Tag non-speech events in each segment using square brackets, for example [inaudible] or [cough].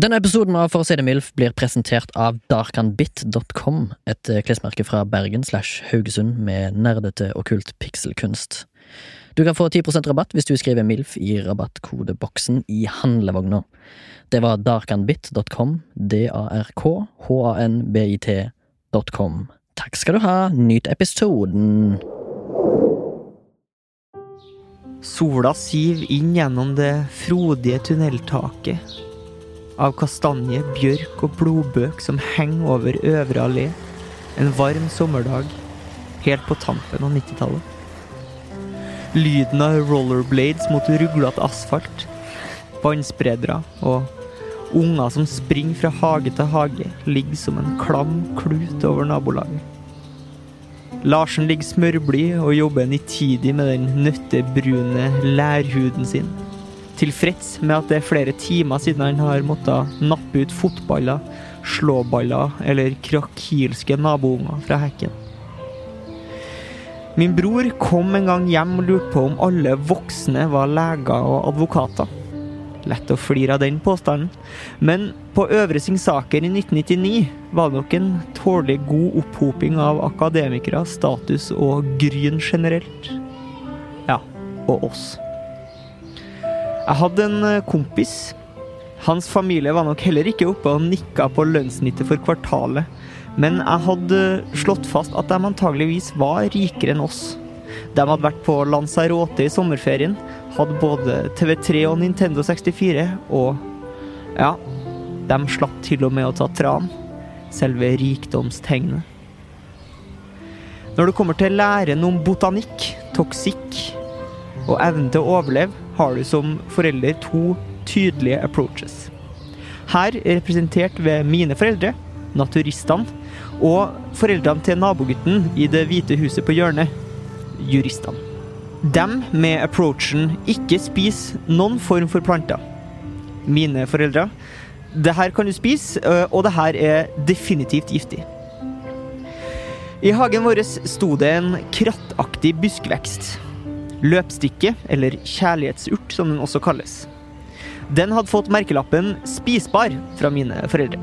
Denne episoden av For å si det mildt blir presentert av darkanbit.com, et eh, klesmerke fra Bergen slash Haugesund med nerdete okkult pikselkunst. Du kan få 10% rabatt hvis du skriver MILF i rabattkodeboksen i handlevogna. Det var darkanbit.com, D-A-R-K-H-A-N-B-I-T.com. Takk skal du ha, nyt episoden. Sola siv inn gjennom det frodige tunneltaket. Av kastanje, bjørk og blodbøk som henger over Øvre allé. En varm sommerdag helt på tampen av 90-tallet. Lyden av rollerblades mot ruglete asfalt. Vannspredere og unger som springer fra hage til hage, ligger som en klam klut over nabolaget. Larsen ligger smørblid og jobber nitidig med den nøttebrune lærhuden sin. Tilfreds med at det er flere timer siden han har måttet nappe ut fotballer, slåballer eller krakilske nabounger fra hekken. Min bror kom en gang hjem og lurte på om alle voksne var leger og advokater. Lett å flire av den påstanden, men på Øvre Singsaker i 1999 var det nok en tålelig god opphoping av akademikere, status og gryn generelt. Ja, og oss. Jeg hadde en eh, kompis. Hans familie var nok heller ikke oppe og nikka på lønnssnittet for kvartalet, men jeg hadde slått fast at de antageligvis var rikere enn oss. De hadde vært på Lanzarote i sommerferien, hadde både TV3 og Nintendo 64, og ja, de slapp til og med å ta tran. Selve rikdomstegnet. Når det kommer til læren om botanikk, toksikk og evnen til å overleve, har du som forelder to tydelige approaches. Her representert ved mine foreldre, naturistene, og foreldrene til nabogutten i Det hvite huset på hjørnet, juristene. Dem med approachen 'ikke spis noen form for planter'. Mine foreldre. Det her kan du spise, øh, og det her er definitivt giftig. I hagen vår sto det en krattaktig buskvekst. Løpstikke, eller kjærlighetsurt som den også kalles. Den hadde fått merkelappen 'spisbar' fra mine foreldre.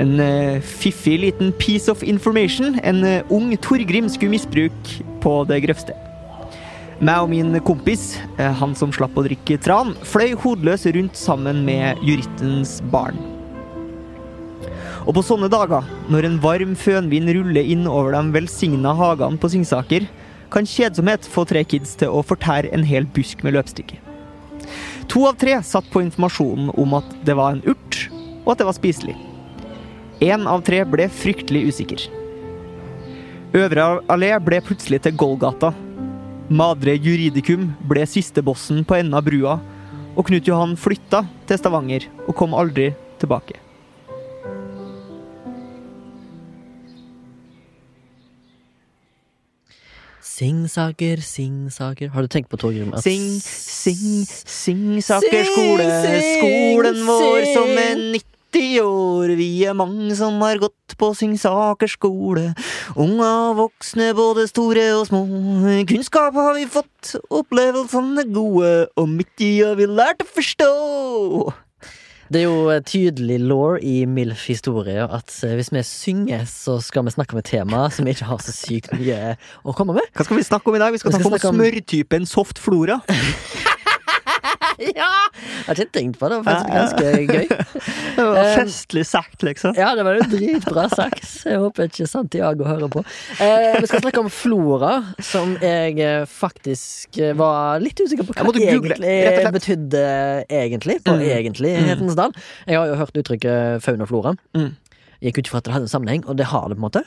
En uh, fiffig liten piece of information en uh, ung Torgrim skulle misbruke på det grøvste. Meg og min kompis, uh, han som slapp å drikke tran, fløy hodeløs rundt sammen med jurittens barn. Og på sånne dager, når en varm fønvind ruller inn over de velsigna hagene på Singsaker, kan kjedsomhet få tre kids til å fortære en hel busk med løpstikke. To av tre satt på informasjonen om at det var en urt, og at det var spiselig. Én av tre ble fryktelig usikker. Øvre allé ble plutselig til Golgata. Madre Juridicum ble siste bossen på enden av brua, og Knut Johan flytta til Stavanger og kom aldri tilbake. Singsaker, singsaker Har du tenkt på Torgrim? at- Sing, sing, Singsaker Sing, skole, skolen vår som er 90 år. Vi er mange som har gått på Singsaker skole. Unge og voksne, både store og små. Kunnskap har vi fått, opplevelsene gode, og mye har vi lært å forstå. Det er jo eh, tydelig law i MILF historie at eh, hvis vi synger, så skal vi snakke om et tema som ikke har så sykt mye å komme med. Hva skal vi snakke om i dag? Vi skal, Vi skal snakke om, om- smørtypen soft flora. [laughs] [laughs] Ja! Jeg har ikke tenkt på det. Det var faktisk ganske gøy. [laughs] Det var Eh, festlig sagt, liksom. Ja, det var jo dritbra sagt. Jeg håper ikke Santiago hører på. Eh, vi skal snakke om flora, som jeg eh, faktisk var litt usikker på hva egentlig betydde egentlig, på Mm. egentlighetens dal. Jeg har jo hørt uttrykket fauna flora. Mm. Gikk ut ifra at det hadde en sammenheng, og det har det på en måte.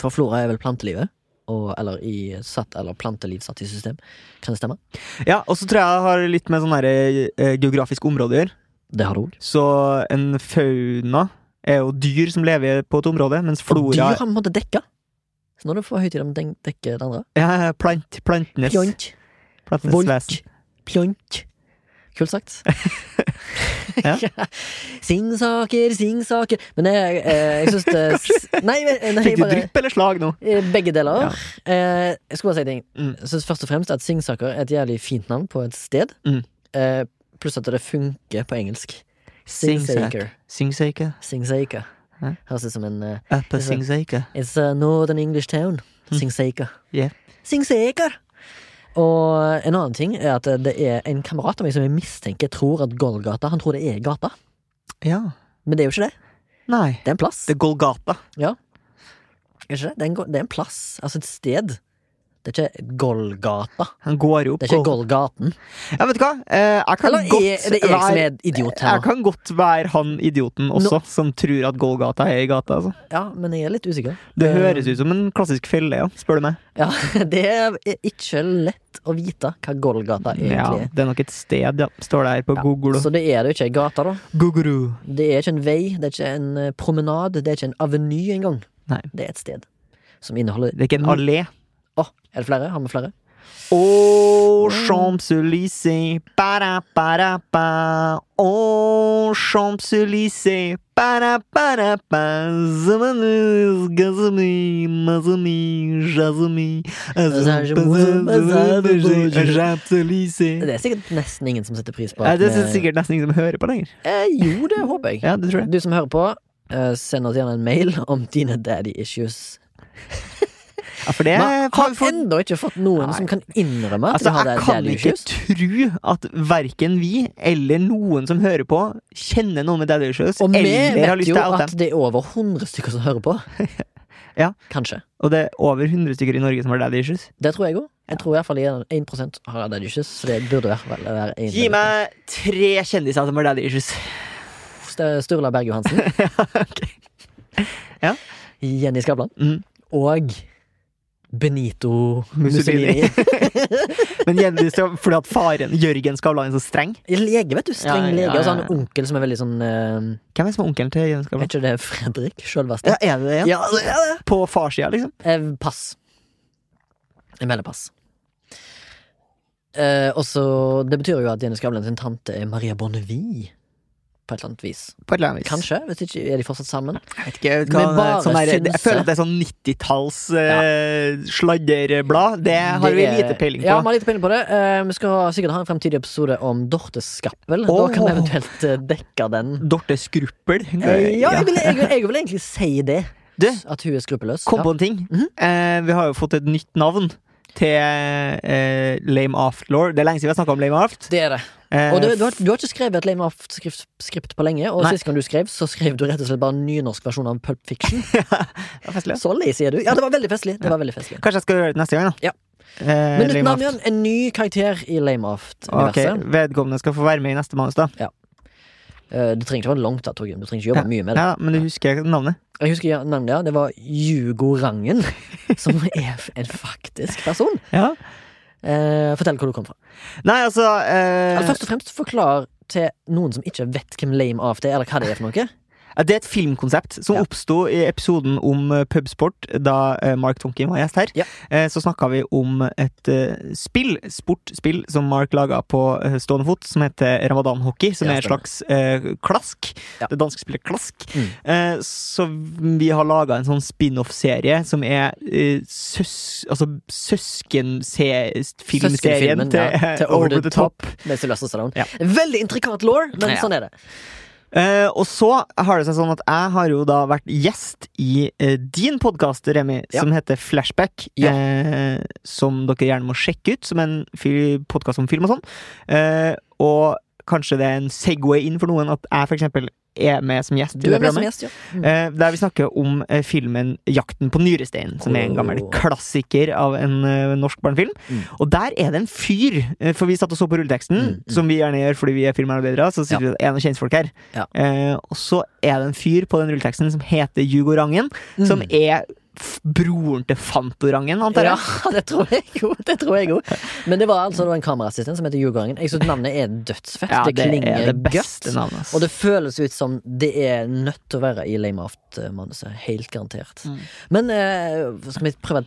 For flora er vel plantelivet. Og, eller, i satt, eller planteliv satt i system. Kan det stemme? Ja, og så tror jeg det har litt med sånn eh, geografisk område å gjøre. Det har det òg. Så en fauna er jo dyr som lever på et område, mens flora Og dyr har på en måte dekka. Så nå er det for høytid om de dekker det andre. Ja, plant, plantenes, Pjont. plantenes Volk. vesen. Pjont. Kult sagt. [laughs] Ja. [laughs] Singsaker, singsaker Men jeg, eh, jeg syns det [laughs] Nei, nei Fikk du drypp eller slag nå? eh, Begge deler. Ja. Eh, jeg skal bare si en ting. Mm. Jeg syns først og fremst at Singsaker er et jævlig fint navn på et sted. Mm. Pluss at det funker på engelsk. Singsaker. Singsaker. Singsaker. Høres ut som en Upper Singsaker. It's a northern English town. Singsaker. Yeah. Singsaker! Og en annen ting er at det er en kamerat av meg som jeg mistenker tror at Golgata Han tror det er gata, Ja. men det er jo ikke det. Nei. Det er en plass. Det er Golgata. Er ikke det? Det, er en, go- det er en plass. Altså et sted. Det er ikke Golgata. Han går jo Det er ikke Gol- Golgaten. Ja, vet du hva? Eh, jeg kan Eller godt er det jeg som er idiot her Jeg kan godt være han idioten også, som tror at Golgata er i gata. Altså. Ja, men jeg er litt usikker. Det Eh, høres ut som en klassisk felle, ja, spør du meg. Ja, [laughs] Det er ikke lett å vite hva Golgata egentlig er. det er nok et sted, ja. Står det her på Ja, Google. Så det er det jo ikke ei gate, da. Google. Det er ikke en vei, det er ikke en eh, promenade, det er ikke en aveny engang. Nei. Det er et sted som inneholder Det er ikke en allé. Er det flere? Har vi flere? Champs-Élysées. Champs-Élysées, gazami. Champs-Élysées. Det er sikkert nesten ingen som setter pris på at det er sikkert nesten ingen som hører på lenger. eh, Jo, det håper jeg. Ja, det tror jeg. Du som hører på, eh, send oss gjerne en mail om dine daddy issues. Ja, for det har vi ennå ikke fått noen Nei. som kan innrømme at Altså, de har jeg kan ikke tro at verken vi eller noen som hører på, kjenner noen med daddy issues, Og vi har vet lyst jo at det er over 100 stykker som hører på. [laughs] Ja. Kanskje. Og det er over 100 stykker i Norge som har daddy issues. Det tror jeg òg. Jeg tror i hvert fall 1% har daddy issues, så det burde være en Gi meg tre kjendiser som har daddy issues. Sturla Berg Johansen. [laughs] ja, Ok. Ja. Jenny Skavlan. Mm. Og Benito Mussolini. [laughs] Men det er fordi at faren, Jørgen Skavlan, er så streng. lege, vet du. Streng Ja, ja, lege. Og så har han en onkel som er veldig sånn uh, Hvem er det som er onkelen til Jørgen Er Skavlan? ikke det Fredrik sjølveste? Ja, er det det? Ja, det er det. På farssida, liksom? Eh, pass. Jeg melder pass. Eh, og så Det betyr jo at Jenny Skavlan sin tante er Maria Bonnevie. På et eller annet vis. På et eller annet vis. Kanskje. Hvis ikke er de fortsatt sammen. Jeg vet ikke, bare sånn der, jeg føler at det er sånn 90-talls eh, sladderblad. Det har vi Det vi lite peiling på. Ja, vi har lite peiling på det. Uh, vi skal sikkert ha en fremtidig episode om Dorte Skappel. Oh. Da kan vi eventuelt eh, dekke den. Dorte Skruppel. Ja, jeg vil, jeg, jeg vil egentlig si det. Du, At hun er skruppelløs. kom Ja. på en ting. Mhm. eh, vi har jo fått et nytt navn til eh, Lame Aftlore. Det er lenge siden vi har snakka om Lame Aft. Det er det. Eh, Og du, du, har, du har ikke skrevet et Lame Aft-skript på lenge, og Nei. sist gang du skrev, så skrev du rett og slett bare en nynorsk versjon av Pulp Fiction. [laughs] var. Så lazy er du. Ja, det var veldig festlig. Det var veldig festlig. Kanskje jeg skal gjøre det neste gang, da. Ja. Eh, Men Lame navn igjen. En ny karakter i Lame Ok, Aft-universet. Vedkommende skal få være med i neste manus, da. Ja. det trenger ikke være langt, da, Torgrim. Du trenger ikke jobbe mye med det. Ja, men du husker navnet? Jeg husker navnet, ja. Det var Jugo Rangen, [laughs] som er en faktisk person. Ja. Eh, fortell hvor du kom fra. Nei, altså eh, Eller først og fremst forklar til noen som ikke vet hvem Lame Aft er, eller hva det er for noe. Det er et filmkonsept som Ja. oppsto i episoden om eh, pubsport, da eh, Mark Tonkin var gjest her. Ja. Eh, Så snakka vi om et spill, sportspill, som Mark laga på stående fot, som heter Ramadan-hockey. Som Ja, er et slags eh, klask. Det danske spillet Klask. Mm. Eh, Så vi har laga en sånn spin-off-serie som er eh, søs, altså søskenfilmserien til, [laughs] til Over, the Top. Sylvester Stallone. Ja. Veldig intrikat law, men sånn er det. Eh, og så har det seg sånn at jeg har jo da vært gjest i eh, din podkast, Remi, Ja. som heter Flashback. Ja. Eh, som dere gjerne må sjekke ut, som en podkast om film og sånn. Eh, og kanskje det er en Segway inn for noen at jeg eksempel er med som gjest. i Du det er med som programmet. gjest, ja. Mm. Eh, der vi snakker om eh, filmen 'Jakten på nyresteinen', som er en gammel klassiker av en eh, norsk barnefilm. Mm. Og der er det en fyr, for vi satt og så på rulleteksten, Mm, mm. som vi gjerne gjør fordi vi er filmarbeidere, så sier Ja. vi at er noen kjentfolk her. Ja. Og så er det en fyr på den rulleteksten som heter Hugo Rangen, som Mm. er f broren til Fantorangen, antar Ja, [laughs] det tror jeg jo. Det tror jeg jo. Men det var altså det var en kameraassistent som heter Jugorangen. Jeg syns navnet er dødsfett. Ja, det, det klinger er det beste godt. Og det føles ut som det er nødt til å være i Lame Aft-manuset. Helt garantert. Mm. Men eh, skal vi prøve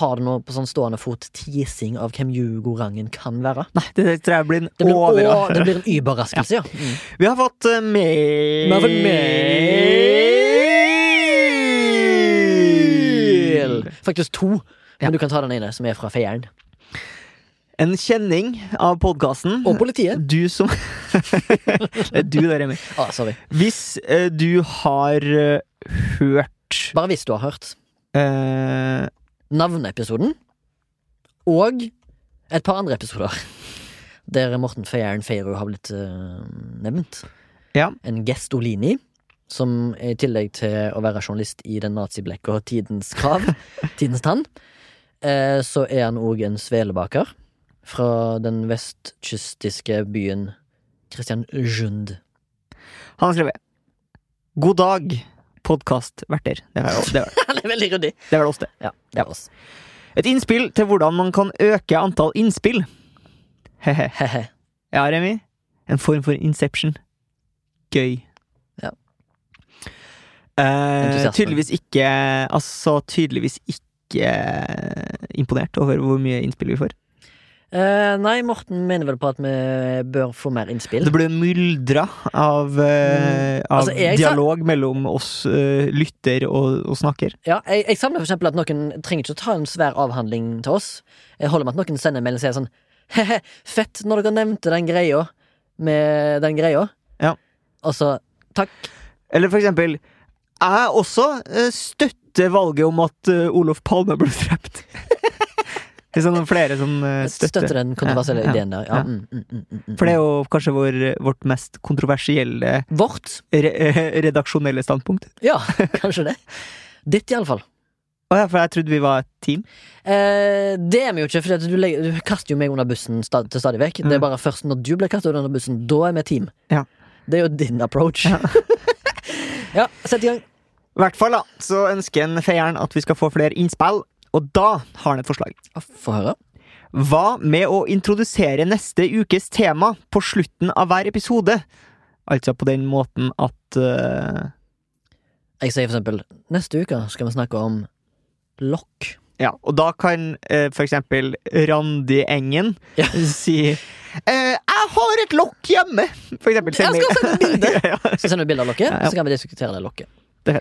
ha det nå på sånn stående fot teasing av hvem Jugorangen kan være? Nei, det tror jeg blir en Det blir, å, overraskelse. det blir en überraskelse, ja. Mm. Vi har fått uh, mail Vi har fått mail! Faktisk to. Men du kan ta den ene, som er fra Feieren. En kjenning av podkasten. Og politiet. Du som [laughs] Det er du der, Emil. Ah, sorry. Hvis eh, du har eh, hørt Bare hvis du har hørt eh, navneepisoden og et par andre episoder der Morten Feieren Feiro har blitt eh, nevnt. Ja. En Gestolini, som i tillegg til å være journalist i den naziblekka Tidens Krav, [laughs] Tidens Tann, eh, så er han òg en svelebaker fra den vestkystiske byen Kristiansund. Han har skrevet God dag, podkastverter. [laughs] Det er det veldig ryddig. det er vel oss, det. Ja, det er oss. Et innspill til hvordan man kan øke antall innspill. He-he. Ja, Remi. En form for inception. Gøy. Eh, tydeligvis ikke Altså, tydeligvis ikke eh, imponert over hvor mye innspill vi får. Eh, nei, Morten mener vel på at vi bør få mer innspill. Det ble myldra av, eh, mm. Altså, sa- dialog mellom oss eh, lytter og, og snakker. Ja, jeg, jeg savner eksempel at noen trenger ikke å ta en svær avhandling til oss. Jeg holder med at noen sender en melding og sier sånn He-he, fett når dere nevnte den greia med den greia. Ja. Og så takk. Eller for eksempel Jeg også eh, støtter valget om at eh, Olof Palme ble drept. [laughs] Det er sånn flere som eh, støtter. Støtter den kontroversielle Ja, ja, ideen der. Ja. ja. Mm, mm, mm, mm, mm. For det er jo kanskje vår, vårt mest kontroversielle Vårt? re redaksjonelle standpunkt. Ja, kanskje det. Ditt, iallfall. Å ja, for jeg trodde vi var et team. Eh, det er vi jo ikke, for du, legger- du kaster jo meg under bussen stad, til stadig vekk. Det er Mm. bare først når du blir kastet under bussen, da er vi et team. Ja. Det er jo din approach. Ja. [laughs] ja, sett i gang. I hvert fall da, så ønsker en feieren at vi skal få flere innspill, og da har han et forslag. Få høre. Hva med å introdusere neste ukes tema på slutten av hver episode? Altså på den måten at uh... Jeg sier for eksempel Neste uke skal vi snakke om lokk. Ja, og da kan uh, for eksempel Randi Engen Ja. [laughs] si 'Jeg har et lokk hjemme', for eksempel. Jeg skal sende bilde. [laughs] ja, Skal sende bilde av lokket, Ja, ja. så kan vi diskutere det lokket. Det er.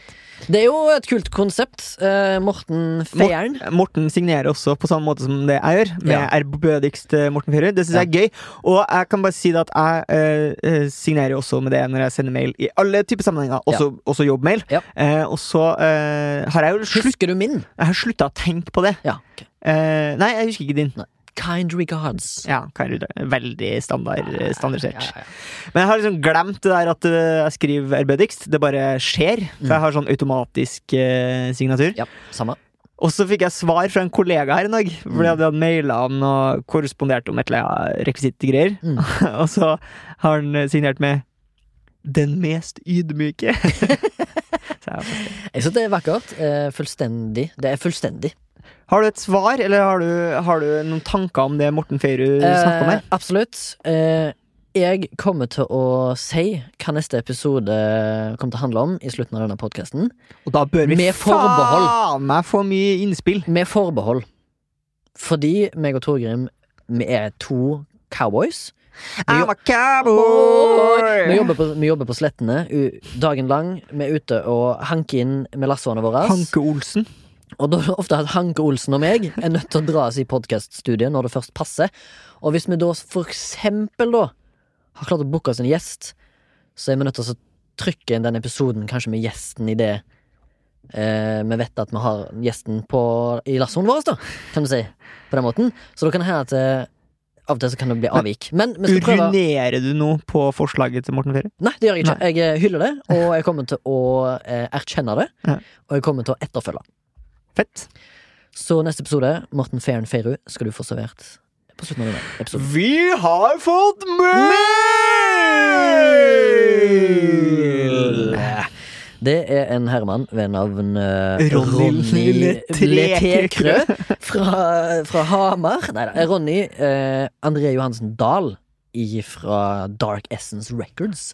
Det er jo et kult konsept. Eh, Morten Feieren. Morten signerer også på samme måte som det jeg gjør, med Ja. ærbødigst eh, Morten Feirer. Det syns jeg er gøy. Og jeg kan bare si at jeg eh, eh, signerer også med det når jeg sender mail i alle typer sammenhenger, også, også jobbmail. Ja. Eh, og så eh, har jeg jo slutt, Husker du min? jeg har slutta å tenke på det. Ja. okay. Eh, nei, jeg husker ikke din. Kind regards. Ja, kind regards. Veldig standard, standardisert. Ja, ja, ja. Men jeg har liksom glemt det der at eh, jeg skriver ærbødigst. Det bare skjer. For Mm. jeg har sånn automatisk eh, signatur. ja, samme. Og så fikk jeg svar fra en kollega her en dag, fordi Mm. jeg hadde maila han og korrespondert om et eller annet rekvisittgreier. Mm. [laughs] og så har han eh, signert med 'Den mest ydmyke'. [laughs] så jeg, Jeg synes det er vakkert. Eh, fullstendig. Det er fullstendig. Har du et svar, eller har du, har du noen tanker om det Morten Feirud snakker om Eh, her? absolutt. Eh, jeg kommer til å si hva neste episode kommer til å handle om i slutten av denne podkasten. Og da bør vi med forbehold. faen meg få mye innspill. Med forbehold. Fordi meg og Torgrim vi er to cowboys. Vi, I'm a vi, cowboy! jobber på, vi jobber på slettene dagen lang. Vi er ute og hanker inn med lassoene våre. Hanke Olsen. Og da er det ofte at Hanke Olsen og meg er nødt til å dra oss i podkaststudiet når det først passer. Og hvis vi da for eksempel da har klart å booke oss en gjest, så er vi nødt til å trykke inn den episoden kanskje med gjesten i det eh, vi vet at vi har gjesten på, i lassoen vår, da, kan du si. På den måten. Så da kan det hende at eh, av og til så kan det bli avvik. Men vi Urinerer du noe på forslaget til Morten Feirud? Nei, det gjør jeg ikke. Jeg eh, hyller det, og jeg kommer til å eh, erkjenne det. Ja. Og jeg kommer til å etterfølge. Fett. Så neste episode, Morten Feiren Feiru, skal du få servert på slutten av denne episoden. Vi har fått mail! Det er en herremann ved navn uh, Ronny Letekrø fra, fra Hamar. Nei da, Ronny uh, André Johansen Dahl fra Dark Essence Records.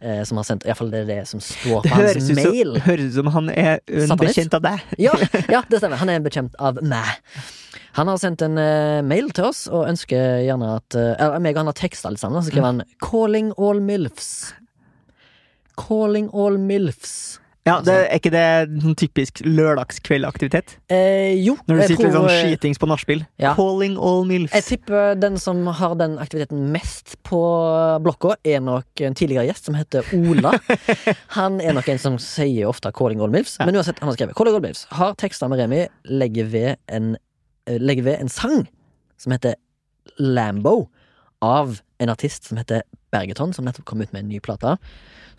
Eh, som har sendt Iallfall det er det som står på hans ut, mail. som, høres ut som han er en Satanist? bekjent av deg. Ja, [laughs] ja, det stemmer. Han er bekjent av meg. Han har sendt en eh, mail til oss og ønsker gjerne at uh, Eller meg og han har teksta litt sammen. Så skriver han 'Calling all milfs'. Calling all milfs. Ja, det, Er ikke det en typisk lørdagskveldaktivitet? Eh, jo, Når du sitter litt sånn eh, skitings på nachspiel? Ja. Calling all milfs. Jeg tipper den som har den aktiviteten mest på blokka, er nok en tidligere gjest som heter Ola. [laughs] Han er nok en som sier ofte 'calling all milfs', men uansett, han har skrevet 'calling all milfs'. Har tekster med Remi, legger ved en, eh, legger ved en sang som heter Lambo, av en artist som heter Bergeton, som nettopp kom ut med en ny plate.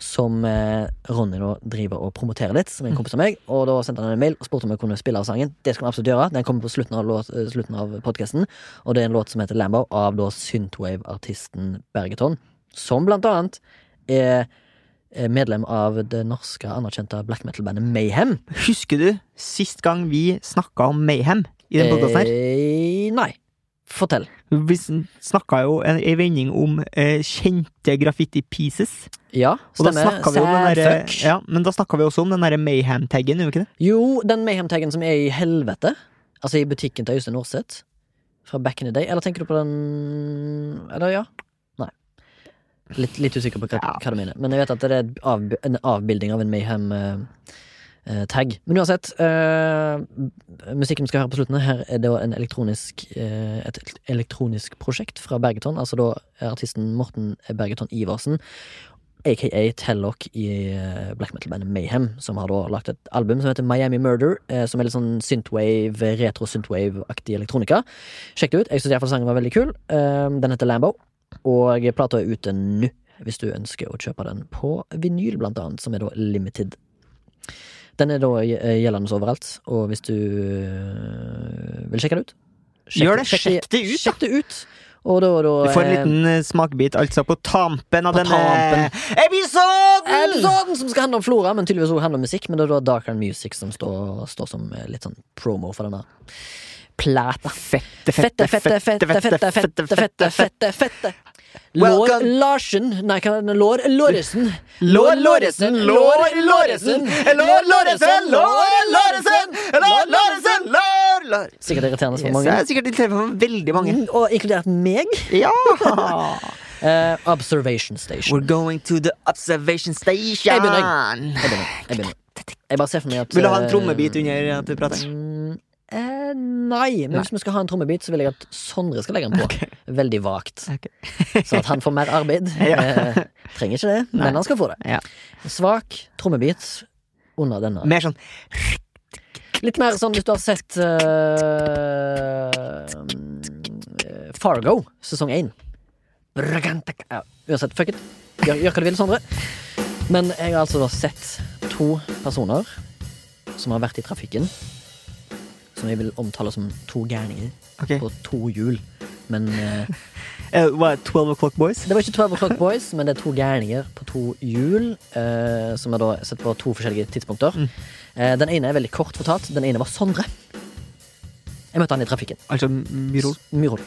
Som eh, Ronny nå driver og promoterer litt, som en kompis av meg. Og da sendte han en mail og spurte om jeg kunne spille av sangen. Det skal han absolutt gjøre. Den kommer på slutten av, låt, eh, slutten av podkasten. Og det er en låt som heter Lambo, av da synthwave-artisten Bergeton. Som blant annet er medlem av det norske anerkjente black metal-bandet Mayhem. Husker du sist gang vi snakka om Mayhem i den podkasten her? Eh, nei. Fortell. Vi snakka jo en, en vending om eh, kjente graffiti pieces. Ja, stemmer. Sad fuck. ja, Men da snakka vi også om den derre Mayhem-taggen, gjorde vi ikke det? Jo, den Mayhem-taggen som er i helvete. Altså i butikken til Øystein Aarseth. Fra back in the day. Eller tenker du på den Eller ja? Nei. Litt, litt usikker på hva, Ja. hva du mener. Men jeg vet at det er av, en avbilding av en Mayhem-tagg. Men uansett, eh, musikken vi skal høre på slutten her, er da elektronisk, eh, et elektronisk prosjekt fra Bergeton. Altså da artisten Morten Bergeton Iversen. aka Tellock i eh, black metal-bandet Mayhem, som har da lagt et album som heter Miami Murder, eh, som er litt sånn synthwave, retro-synthwave-aktig elektronika. Sjekk det ut. Jeg syns iallfall sangen var veldig kul. Eh, Den heter Lambo, og plata er ute nå, hvis du ønsker å kjøpe den på vinyl, blant annet, som er da limited. Den er da eh, gjeldende overalt, og hvis du eh, vil sjekke det ut Gjør det. Sjekk det ut, da. Sjekk det ut. Og da, da Du får en eh, liten eh, smakebit altså på tampen av På denne tampen. episoden! Episoden som skal handle om flora, men tydeligvis også handle om musikk. Men det er da Dark and Music som står, står som litt sånn promo for denne plata. Fette, Fette, fette, fette, fette, fette, fette, fette, fette. Lår Larsen Nei, hva er det? Lår Låresen. Lår Låresen, Lår Låresen, Lår Låresen, Lår Låresen, Lår Låresen, Lår Lår Sikkert irriterende for mange. er sikkert irriterende for veldig mange. Mm, Og inkludert meg. Ja! [laughs] Eh, observation Station. We're going to the observation station. Jeg begynner, Jeg begynner. Jeg begynner. Jeg bare ser for meg at Vil du ha en eh, trommebit under at du prater? Mm, eh, nei, men Nei. hvis vi skal ha en trommebit, så vil jeg at Sondre skal legge den på. Veldig vagt. Okay. Sånn at han får mer arbeid. [laughs] Ja. Eh, trenger ikke det, Nei. men han skal få det. Ja. Svak trommebit under denne. Mer sånn Litt mer sånn hvis du har sett uh, Fargo, sesong én. Ja, uansett, fuck it. Gjør, gjør hva du vil, Sondre. Men jeg har altså da sett to personer som har vært i trafikken. Som jeg vil omtale som to gærninger okay. på to hjul. Men uh, [laughs] Hva er 12 O'Clock Boys? det var ikke 12 O'Clock Boys, men det er to gærninger på to hjul. uh, som jeg da sett på to forskjellige tidspunkter. Mm. Uh, den ene er veldig kort fortalt. Den ene var Sondre. Jeg møtte han i trafikken. Altså Myrhol. Myrhol.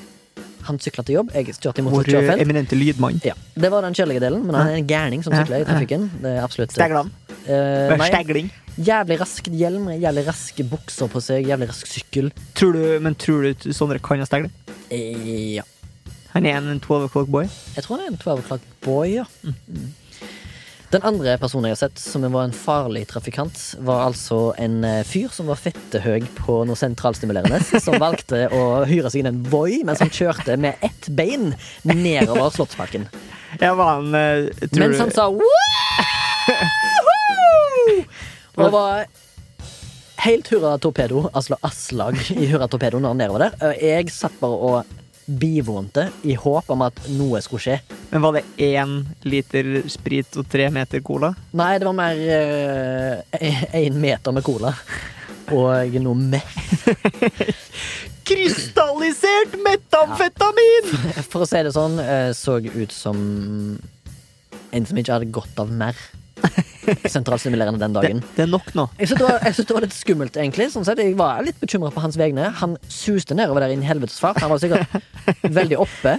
Han sykla til jobb, jeg kjørte imot Vår eminente lydmann. Ja, Det var den kjedelige delen, men han er en gærning som sykler i trafikken. Det er absolutt Steglan. Eh, Stegling. Jævlig rask hjelm, jævlig raske bukser på seg, jævlig rask sykkel. Tror du, men tror du Sondre kan ha stegling? Eh, ja. Han er en 12 O'Clock Boy. Jeg tror han er en 12 o'clock boy, ja. Mm. Den andre personen jeg har sett som var en farlig trafikant, var altså en eh, fyr som var fettehøy på noe sentralstimulerende, [laughs] som valgte å hyre seg inn en Voi mens han kjørte med ett bein nedover Slottsparken. Ja, eh, Mens han sa «Woohoo!» Og var helt hurra torpedo, altså aslag i hurra torpedo når han nedover der. Jeg satt bare og bivånte i håp om at noe skulle skje. Men var det én liter sprit og tre meter cola? Nei, det var mer én meter med cola. Og noe meth. [laughs] Krystallisert metamfetamin! For å si det sånn, eh, så ut som en som ikke hadde godt av mer [laughs] sentralstimulerende den dagen. det er nok nå. Jeg syntes det, det var litt skummelt, egentlig. Sånn sett. Jeg var litt bekymra på hans vegne. Han suste nedover der i en helvetes fart. Han var sikkert veldig oppe.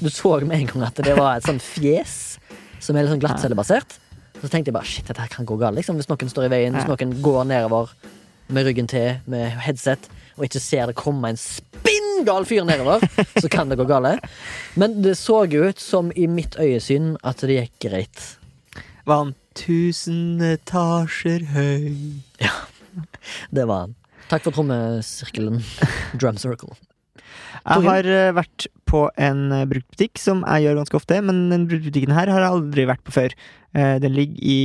Du så med en gang at det var et sånt fjes som er litt sånn glattcellebasert. Så tenkte jeg bare shit, dette her kan gå galt. Liksom. Hvis noen står i veien, hvis noen går nedover med ryggen til med headset, og ikke ser det komme en spinngal fyr nedover, så kan det gå galt. Men det så ut som i mitt øyesyn at det gikk greit. var han tusen etasjer høy. Ja, [laughs] Det var han. Takk for trommesirkelen. [laughs] Drum circle. Jeg har eh, vært på en eh, bruktbutikk, som jeg gjør ganske ofte, men den bruktbutikken her har jeg aldri vært på før. Eh, Den ligger i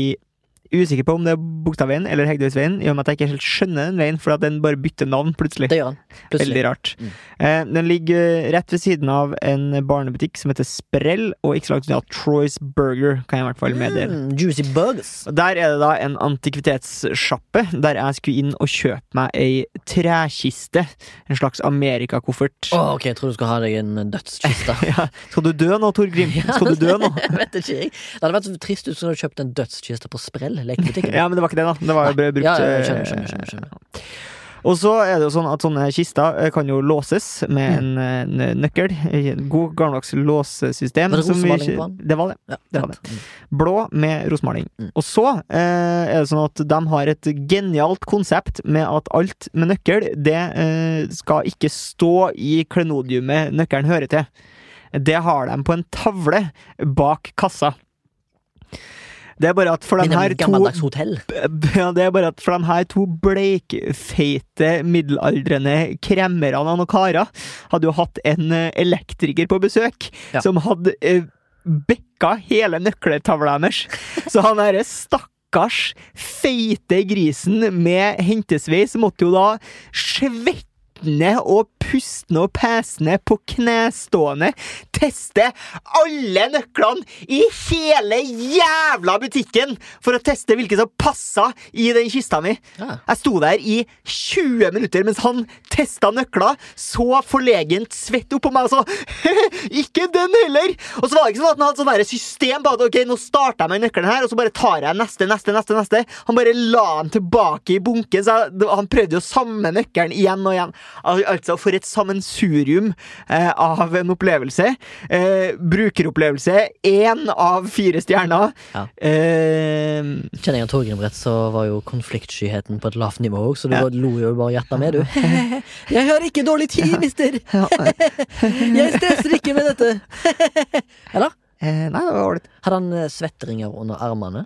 Usikker på om det er Bogstadveien eller Hegdehaugsveien, i og med at jeg ikke helt skjønner den veien, fordi den bare bytter navn plutselig. Det gjør den. Plutselig. Veldig rart. Mm. Eh, den ligger eh, rett ved siden av en barnebutikk som heter Sprell, og ikke så langt unna Troy's Burger, kan jeg i hvert fall meddele. Mm, juicy bugs. Der er det da en antikvitetssjappe der jeg skulle inn og kjøpe meg ei trekiste. En slags Amerikakoffert. Oh, ok, jeg tror du skal ha deg en dødskiste. [laughs] Ja. Skal du dø nå, Torgrim? [laughs] Skal du dø nå? [laughs] Vet ikke, jeg. Det hadde vært så trist ut hvis du hadde kjøpt en dødskiste på Sprell lekebutikken. Ja, men det var ikke det, da. Det var jo brukt Ja, ja, eh, skjønner, skjønner, skjønner. Og så er det jo sånn at sånne kister eh, kan jo låses med Mm. en, eh, nøkkel. God gammeldags låsesystem. Var det rosemaling på den? Det var det. Ja, Det var. Mm. Blå med rosemaling. Mm. Og så eh, er det sånn at de har et genialt konsept med at alt med nøkkel, det eh, skal ikke stå i klenodiumet nøkkelen hører til. Det har de på en tavle bak kassa. Det er bare at for de her to [laughs] ja, det er bare at for de her to bleikfeite, middelaldrende kremmerne noen karer hadde jo hatt en eh, elektriker på besøk Ja. som hadde eh, bekka hele nøkkeltavla deres. Så han derre stakkars feite grisen med hentesveis måtte jo da svettende og pustende og pesende på knestående teste alle nøklene i hele jævla butikken for å teste hvilke som passa i den kista mi. Ja. Jeg sto der i 20 minutter mens han testa nøkler, så forlegent svett oppå meg og så [laughs] Ikke den heller! Og så var det ikke sånn at han hadde sånn system på at ok, nå starter jeg med nøkkelen her, og så bare tar jeg neste, neste, neste. neste Han bare la den tilbake i bunken, så han prøvde jo samme nøkkelen igjen og igjen. Altså, for et sammensurium eh, av en opplevelse. Eh, brukeropplevelse én av fire stjerner. Ja. Eh, Kjenner jeg Torgrim rett, så var jo konfliktskyheten på et lavt nivå òg, så du Ja. lo jo bare hjertet med, du. [laughs] Jeg har ikke dårlig tid, mister! [laughs] Jeg stresser ikke med dette! [laughs] Eller? eh, nei, det var ålreit. Hadde han eh, svetteringer under armene?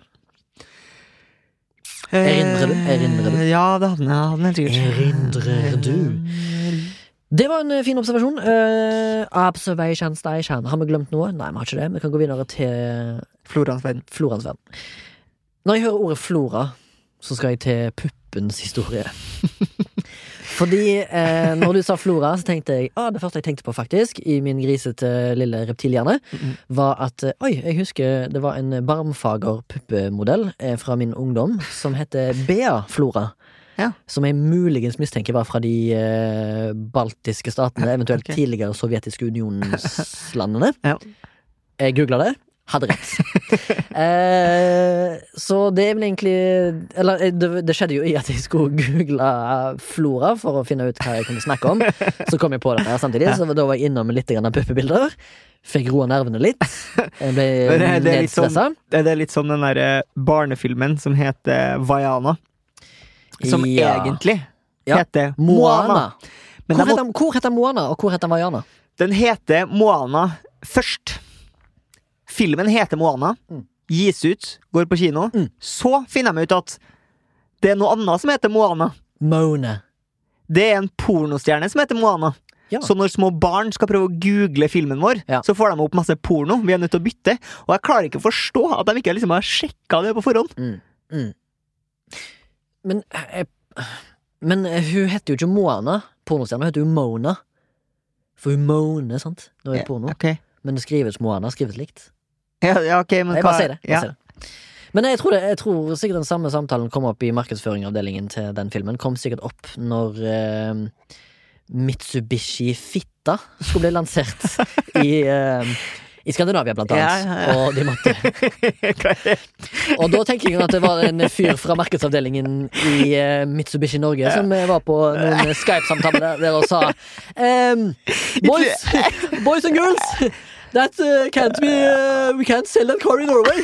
Eh, Erindrer du? Erindrer du? Ja, det hadde han helt sikkert. Erindrer du? Det var en eh, fin observasjon. Uh, observation station. Har vi glemt noe? Nei, vi har ikke det. Vi kan gå videre til Florans verden. Når jeg hører ordet flora, så skal jeg til puppens historie. [laughs] Fordi eh, når du sa flora, så tenkte jeg ah, Det første jeg tenkte på, faktisk, i min grisete lille reptilhjerne, var at eh, Oi, jeg husker det var en barmfager puppemodell eh, fra min ungdom som heter Bea Flora. Ja. Som jeg muligens mistenker var fra de eh, baltiske statene, eventuelt okay. tidligere sovjetiske unionslandene. [laughs] Ja. Jeg googla det. Hadde rett. [laughs] eh, så det er vel egentlig Eller eh, det, det skjedde jo i at jeg skulle google flora for å finne ut hva jeg kunne snakke om. Så kom jeg på dette der samtidig, [laughs] så da var jeg innom litt grann av puppebilder. Fikk roa nervene litt. Jeg ble det- det er litt sånn- Det det er litt som den derre barnefilmen som heter Vaiana. Som Ja. egentlig Ja. heter Moana. Moana. Hvor heter, hvor heter Moana, og hvor heter Vaiana? den heter Moana først. Filmen heter Moana. Mm. Gis ut, går på kino. Mm. Så finner de ut at det er noe annet som heter Moana. Mona. Det er en pornostjerne som heter Moana. Ja. Så når små barn skal prøve å google filmen vår, Ja. så får de opp masse porno. Vi er nødt til å bytte. Og jeg klarer ikke å forstå at de ikke liksom har sjekka det på forhånd. Mm. Mm. Men jeg, Men eh, hun heter jo ikke Moana, pornostjerna. Hun heter jo Mona. For hun moaner, sant, når det er porno. Okay. Men det skrives Moana, skrives likt. Ja, ja, ok, men Jeg bare sier det. Bare Ja. det. Men jeg tror, det, jeg tror sikkert den samme samtalen kom opp i markedsføringavdelingen til den filmen. Kom sikkert opp når eh, Mitsubishi Fitta skulle bli lansert [laughs] i, eh, i Skandinavia, blant annet. Ja, ja. Og de måtte? [laughs] Og da tenker jeg at det var en fyr fra markedsavdelingen i eh, Mitsubishi Norge som eh, var på noen Skype-samtaler der, og sa um, boys, [laughs] boys and girls, that uh, can't be uh, We can't sell that car in Norway.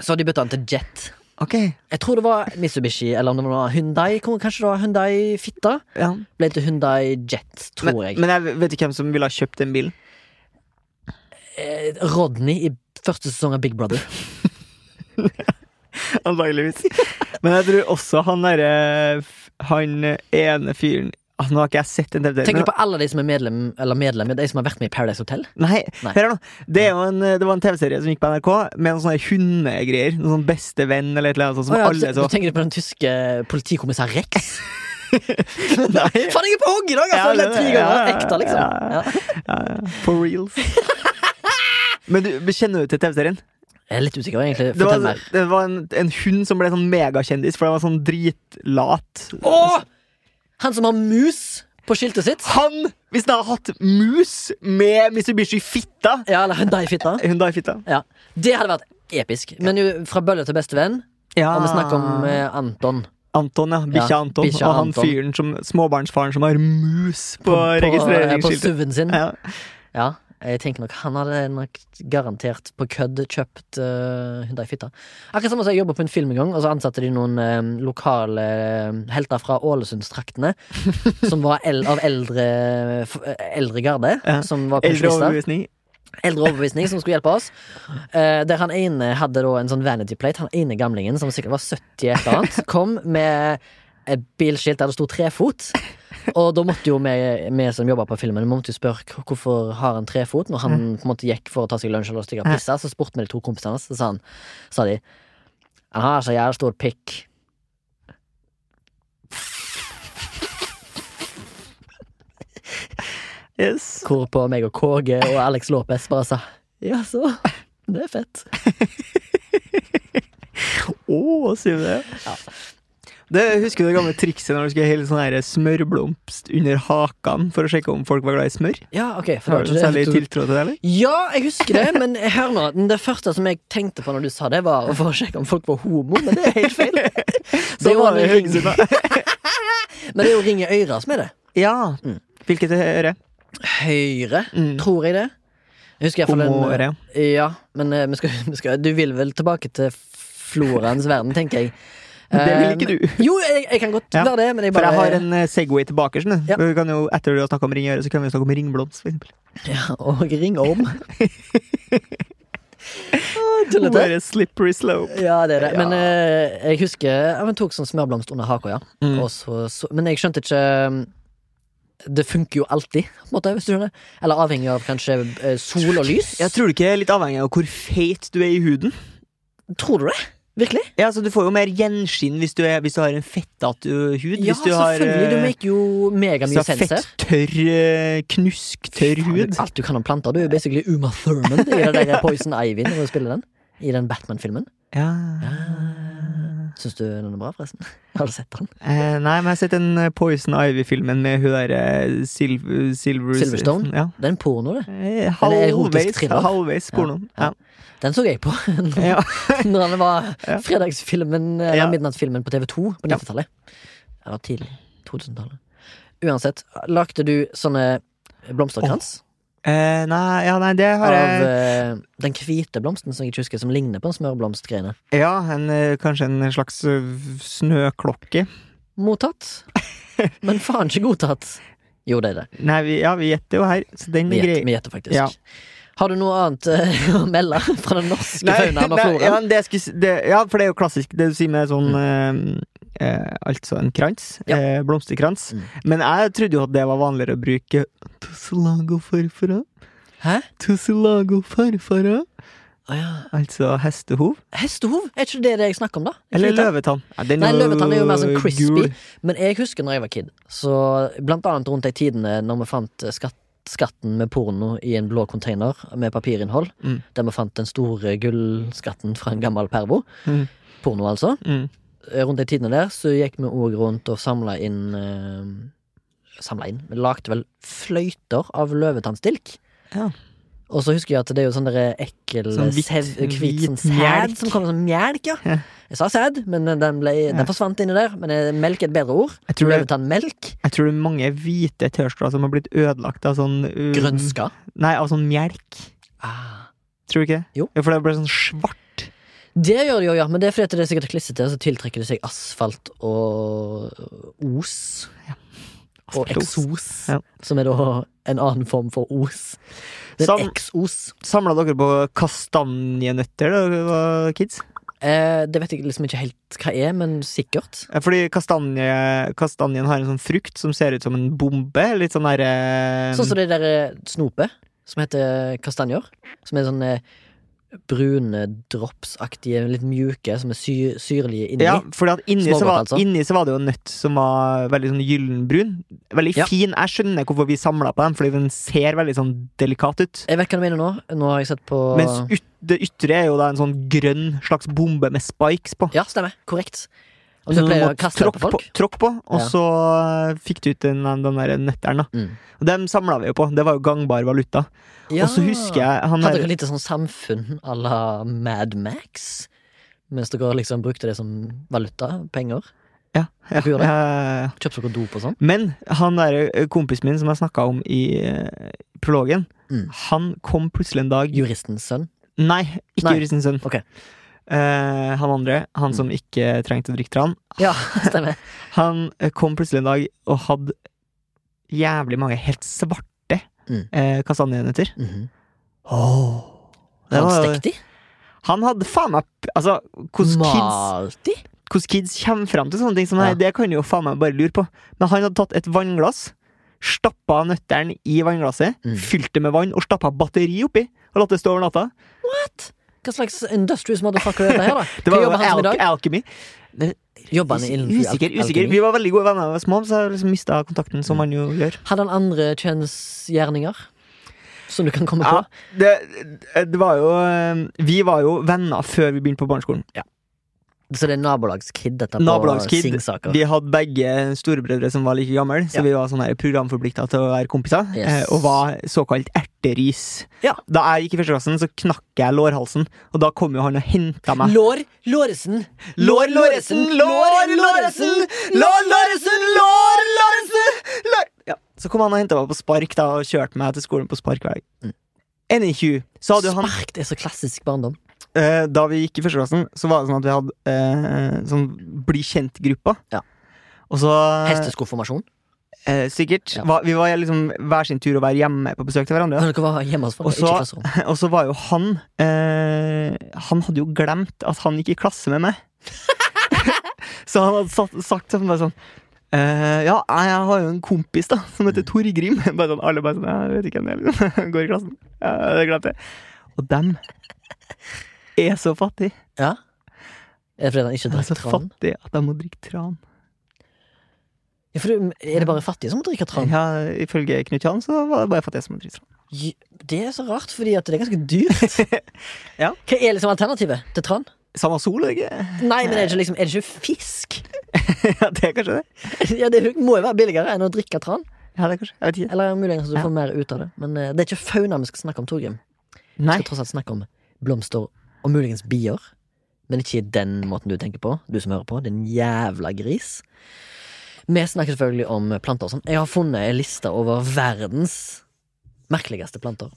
Så de bytta den til Jet. Ok, Jeg tror det var Mitsubishi, eller om det var Hyundai. Kanskje det var Hyundai Fitta? ja. Ble til Hyundai Jet, tror Men, jeg. men jeg vet ikke hvem som ville ha kjøpt den bilen. Eh, Rodney i første sesong av Big Brother. [laughs] Antakeligvis. Men jeg tror også han derre Han ene fyren ah, Nå har ikke jeg sett en TV-serie. Tenker du på alle de som er medlem Eller medlem, de som har vært med i Paradise Hotel? Nei, Nei. hør nå. Det, en, det var en TV-serie som gikk på NRK med noen sånne hundegreier. Noen sånn bestevenn eller et eller annet sånt som oh, ja, alle du tenker på den tyske politikommissær Rex? [laughs] Nei. Faen, jeg er på hogget i dag! Altså, Ja, ja, det- ja, ja, ekte, liksom. ja, Ja. Ja, ja. For reals. [laughs] Men du, kjenner du til TV-serien? Jeg er litt usikker, egentlig. Det var, mer. det var en, en hund som ble sånn megakjendis, for den var sånn dritlat. Åh! Han som har mus på skiltet sitt? Han! Hvis han hadde hatt mus med Mitsubishi Fitta Ja, eller Hyundai-fitta. [laughs] Hyundai Fitta. Ja. Det hadde vært episk. Men jo, fra bølle til bestevenn, Ja. og vi snakker om eh, Anton. Anton, ja. Bikkja Anton. bikkja og han Anton. fyren som småbarnsfaren som har mus på, På, på, registreringsskiltet. På suven sin. Ja. Ja, jeg tenker nok Han hadde nok garantert på kødd kjøpt uh, Hyundai Fitta. Akkurat som jeg jobba på en film en gang, og så ansatte de noen eh, lokale eh, helter fra Ålesundstraktene. [laughs] som var el av eldre, eh, eldre garde. Ja. Som var pensjonister. Eldre overbevisning som skulle hjelpe oss. Uh, der han ene hadde da en sånn vanity plate. Han ene gamlingen, som sikkert var 70 et eller annet, [laughs] kom med et bilskilt der det sto trefot. Og da måtte jo vi, vi som jobba på filmen, Vi måtte jo spørre hvorfor har han trefot. Når han på en måte gikk for å ta seg lunsj eller stikke og pisse, så spurte vi de to kompisene hans, så sa han Sa de Han har så jævlig stor pikk. Yes. Hvorpå meg og KG og Alex Lopez bare sa Ja, så. Det er fett. [laughs] Å, sier du det? Ja. Det, husker du det gamle trikset når du skulle helle sånn smørblomst under hakan for å sjekke om folk var glad i smør? Ja, ok. Har du det. særlig tiltro til det, eller? Ja, jeg husker det, men hør nå. Det første som jeg tenkte på når du sa det, var for å sjekke om folk var homo, men det er helt feil. Det [laughs] Så jo var det i ring, Haugesund, da. men det er jo Ringe Øyra som er det. Ja. Mm. Hvilket øre? Høyre, Mm. tror jeg det. Jeg husker iallfall en Ja, men eh, vi skal, vi skal, du vil vel tilbake til floraens verden, tenker jeg. Det vil Eh, ikke du. [laughs] Jo, jeg, jeg kan godt Ja, være det, men jeg For jeg har en eh, Segway tilbake. Sånn. Ja. Vi kan jo, etter du har snakka om ringøre, så kan vi snakke om ringblomst, eksempel. ja, Og ringorm. [laughs] Tullete. Bare slippery slope. Ja, det er det. Ja. Men eh, jeg husker jeg men tok sånn smørblomst under haka, ja. Mm. Så, så, men jeg skjønte ikke um, Det funker jo alltid, måte, hvis du skjønner. Eller avhengig av kanskje eh, sol og lys. Jeg tror du ikke er litt avhengig av hvor feit du er i huden? Tror du det? Virkelig? Ja, så Du får jo mer gjenskinn hvis du, er, hvis du har en fettete hud. Ja, hvis du har, selvfølgelig. Du eh, maker jo megamye du har fett, tørr, eh, knusktørr hud. Alt du kan om planter. Du er basically Uma Thurman i den der Poison Ivy når du spiller den. I den Batman-filmen. Ja. Syns du den er bra, forresten? Har du sett den? Eh, nei, men jeg har sett den eh, Poison Ivy-filmen med hun derre Sil Silver Silverstone? Ja. Det er en porno, det. Eh, Halvveis, halvveis porno. Ja. Ja. Den så jeg på [laughs] Ja. når det var [laughs] fredagsfilmen Eller Ja. midnattsfilmen på TV2 på 90-tallet. Eller tidlig 2000-tallet. Uansett, lagde du sånne blomsterkrans Eh, nei, ja, nei, det har av jeg eh, den hvite blomsten som jeg ikke husker, som ligner på en smørblomstgreine? Ja, en, eh, kanskje en slags eh, snøklokke. Mottatt, [laughs] men faen ikke godtatt. Jo, det er det. Nei, vi, ja, vi gjetter jo her, så den Vi vi gjetter faktisk. Ja. Har du noe annet eh, [laughs] å melde fra den norske faunaen og floraen? ja, det skulle, det, ja, for det er jo klassisk det du sier med sånn mm. eh, Altså en krans. Ja. Eh, blomsterkrans. Mm. Men jeg trodde jo at det var vanligere å bruke tusselago farfara. Hæ? Tusselago farfara. Ah, ja. Altså hestehov. Hestehov? Er ikke det det jeg snakker om, da? Eller løvetann. Ja, Nei, løvetann er jo mer sånn crispy. gul. Men jeg husker når jeg var kid, så blant annet rundt de tidene når vi fant skatt, skatten med porno i en blå container med papirinnhold, Mm. der vi fant den store gullskatten fra en gammel pervo, Mm. porno altså, Mm. Rundt de tidene der, så gikk vi òg rundt og samla inn eh, Samla inn Vi lagde vel fløyter av løvetannstilk. Ja. Og så husker jeg at det er jo sånn ekkel Sånn hvit hvit sånn sæd som kommer som mjelk, ja. Ja. Jeg sa sæd, men den, ble, Ja. den forsvant inni der. Men melk er et bedre ord. Jeg tror, det, melk. jeg tror det er mange hvite T-skjorter som har blitt ødelagt av sånn um, Grønska. Nei, av sånn melk. Ah. Tror du ikke det? Jo. Ja, for det ble sånn svart. Det gjør det jo, ja, men det er fordi at det er sikkert klissete, så tiltrekker det seg asfalt og os. Og eksos, Ja. som er da en annen form for os. Det er eksos. Samla dere på kastanjenøtter da dere var kids? Eh, det vet jeg liksom ikke helt hva er, men sikkert. Eh, Fordi kastanje, kastanjen har en sånn frukt som ser ut som en bombe. Litt sånn derre Sånn som det der eh, snopet, som heter kastanjer. Som er sånn eh, brune dropsaktige, litt mjuke, som er sy syrlige inni. Ja, fordi at inni, så var, altså. inni så var det jo nøtt som var veldig sånn gyllenbrun. Veldig Ja. fin. Jeg skjønner hvorfor vi samla på dem, fordi den ser veldig sånn delikat ut. Jeg vet hva du mener nå. Nå har jeg sett på Mens ut, det ytre er jo da en sånn grønn slags bombe med spikes på. Ja, stemmer. Korrekt. Så du pleier å kaste tråkk på folk? På, Tråkk på, og Ja. så eh, fikk du ut den, den der nøtteren. da. Mm. Og dem samla vi jo på. Det var jo gangbar valuta. Ja. Og så husker jeg han Hadde der dere litt sånn samfunn à la Mad Max? Mens dere liksom brukte det som valuta? Penger? ja, ja, ja, ja. Kjøpte dere dop og sånn? Men han der eh, kompisen min som jeg snakka om i uh, prologen, Mm. han kom plutselig en dag Juristens sønn? Nei, ikke Nei. juristens sønn. Ok. Eh, han andre, han som ikke trengte å drikke tran, Ja, stemmer. [laughs] han eh, kom plutselig en dag og hadde jævlig mange helt svarte Mm. eh, kastanjenøtter. -hmm. Det Han var- stekte de? Han hadde faen meg Altså, hvordan kids, hvordan kids kommer fram til sånne ting som det Ja. her, det kan jo faen meg bare lure på. Men han hadde tatt et vannglass, stappa nøttene i vannglasset, Mm. fylt det med vann og stappa batteri oppi, og latt det stå over natta. What? Hva slags industrious motherfucker er dette her, da? Det var jo al alchemy. Jobber han innenfor Usikker, usikker. Vi var veldig gode venner da vi var små, så jeg liksom mista kontakten, som man jo gjør. Hadde han andre kjønnsgjerninger? Som du kan komme Ja, på? det, det var jo eh, Vi var jo venner før vi begynte på barneskolen. Så det er nabolagskid, dette på Nabolagskid. Singsaker? Vi hadde begge storebrødre som var like gamle, så Ja. vi var sånn programforplikta til å være kompiser. Yes. eh, Og var såkalt erteris. Ja. Da jeg gikk i første klassen, så knakk jeg lårhalsen, og da kom jo han og henta meg. Lår Låresen! Lår Låresen! Lår Låresen! Lår Låresen! Lår Låresen! Lår Ja. Så kom han og henta meg på spark da og kjørte meg til skolen på spark hver dag. Mm. Spark, det er så klassisk barndom. Eh, Da vi gikk i første klassen, så var det sånn at vi hadde eh, sånn bli kjent-gruppa. Ja. Og så Hesteskoformasjon. eh, Sikkert. Ja. Vi var liksom hver sin tur å være hjemme på besøk til hverandre. [laughs] Og så- var jo han eh, Han hadde jo glemt at han gikk i klasse med meg. [laughs] så han hadde sagt, sagt sånn bare sånn eh, Ja, jeg har jo en kompis da som heter Torgrim. [laughs] Bare sånn, alle bare sånn Jeg vet ikke hvem det er. liksom. Går i klassen. Ja, det glemte jeg. Og dem er så fattig. Ja. Er det fordi han ikke Han er så tran? fattig at han må drikke tran. Ja, for er det bare fattige som drikker tran? Ja, ifølge Knut Jan så var det bare fattige som må drikke tran. J- Det er så rart, fordi at det er ganske dyrt. [laughs] Ja. Hva er liksom alternativet til tran? Samme sol, ikke? Nei, men er det ikke, liksom, er det ikke fisk? [laughs] ja, det er kanskje det. [laughs] Ja, Det må jo være billigere enn å drikke tran. Ja, det er kanskje. Jeg vet ikke. Eller muligens du Ja. får mer ut av det. Men eh, det er ikke fauna vi skal snakke om, Torgrim. Vi Nei. skal tross alt snakke om blomster og muligens bier. Men ikke i den måten du tenker på, du som hører på. Din jævla gris. Vi snakker selvfølgelig om planter og sånn. Jeg har funnet en liste over verdens merkeligste planter.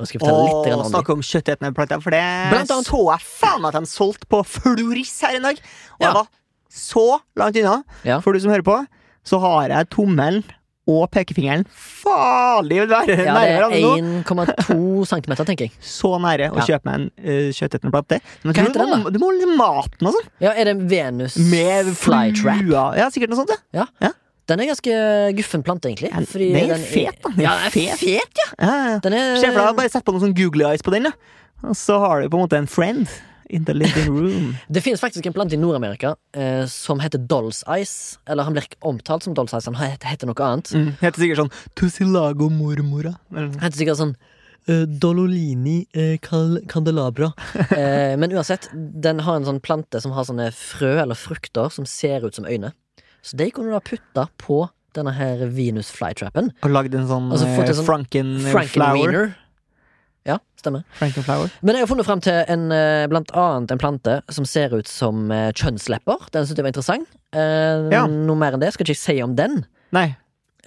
Og skal fortelle litt om snakke om kjøttetende planter, for det Blant annet. så jeg faen meg at de solgte på Floris her en dag. Og Ja. jeg var så langt unna. Ja. For du som hører på, så har jeg tommelen og pekefingeren farlig nære Ja, det er 1,2 cm, tenker jeg. [laughs] Så nære å Ja. kjøpe meg en uh, kjøttetende plate. Men Hva heter den, da? du må holde maten og sånn. Ja, Er det Venus Med flytrap? Ja, sikkert noe sånt. Ja. Den er ganske guffen plante, egentlig. Ja, den er den fet, da. Den er Ja, fet. fet, ja. Ja, ja. Den er for deg, bare sett på noen sånn googly eyes på den, da. Og så har du på en måte en friend in the living room. [laughs] Det finnes faktisk en plante i Nord-Amerika eh, som heter Dolls Ice. Eller han blir ikke omtalt som Dolls Ice, han heter, noe annet. Mm. Heter sikkert sånn Tussilago mormora. Eller sånn. Heter sikkert sånn Uh, Dololini uh, candelabra. uh, [laughs] men uansett, den har en sånn plante som har sånne frø eller frukter som ser ut som øyne. Så de kunne du da putte på denne her Venus flytrappen. Og lagd en sånn, Altså, fått en eh, sånn Franken-flower. Frankenwiener. Ja, stemmer. Men jeg har funnet frem til en, eh, blant annet en plante som ser ut som eh, kjønnslepper. Den syntes jeg var interessant. Eh, Ja. Noe mer enn det skal ikke jeg si om den. Nei,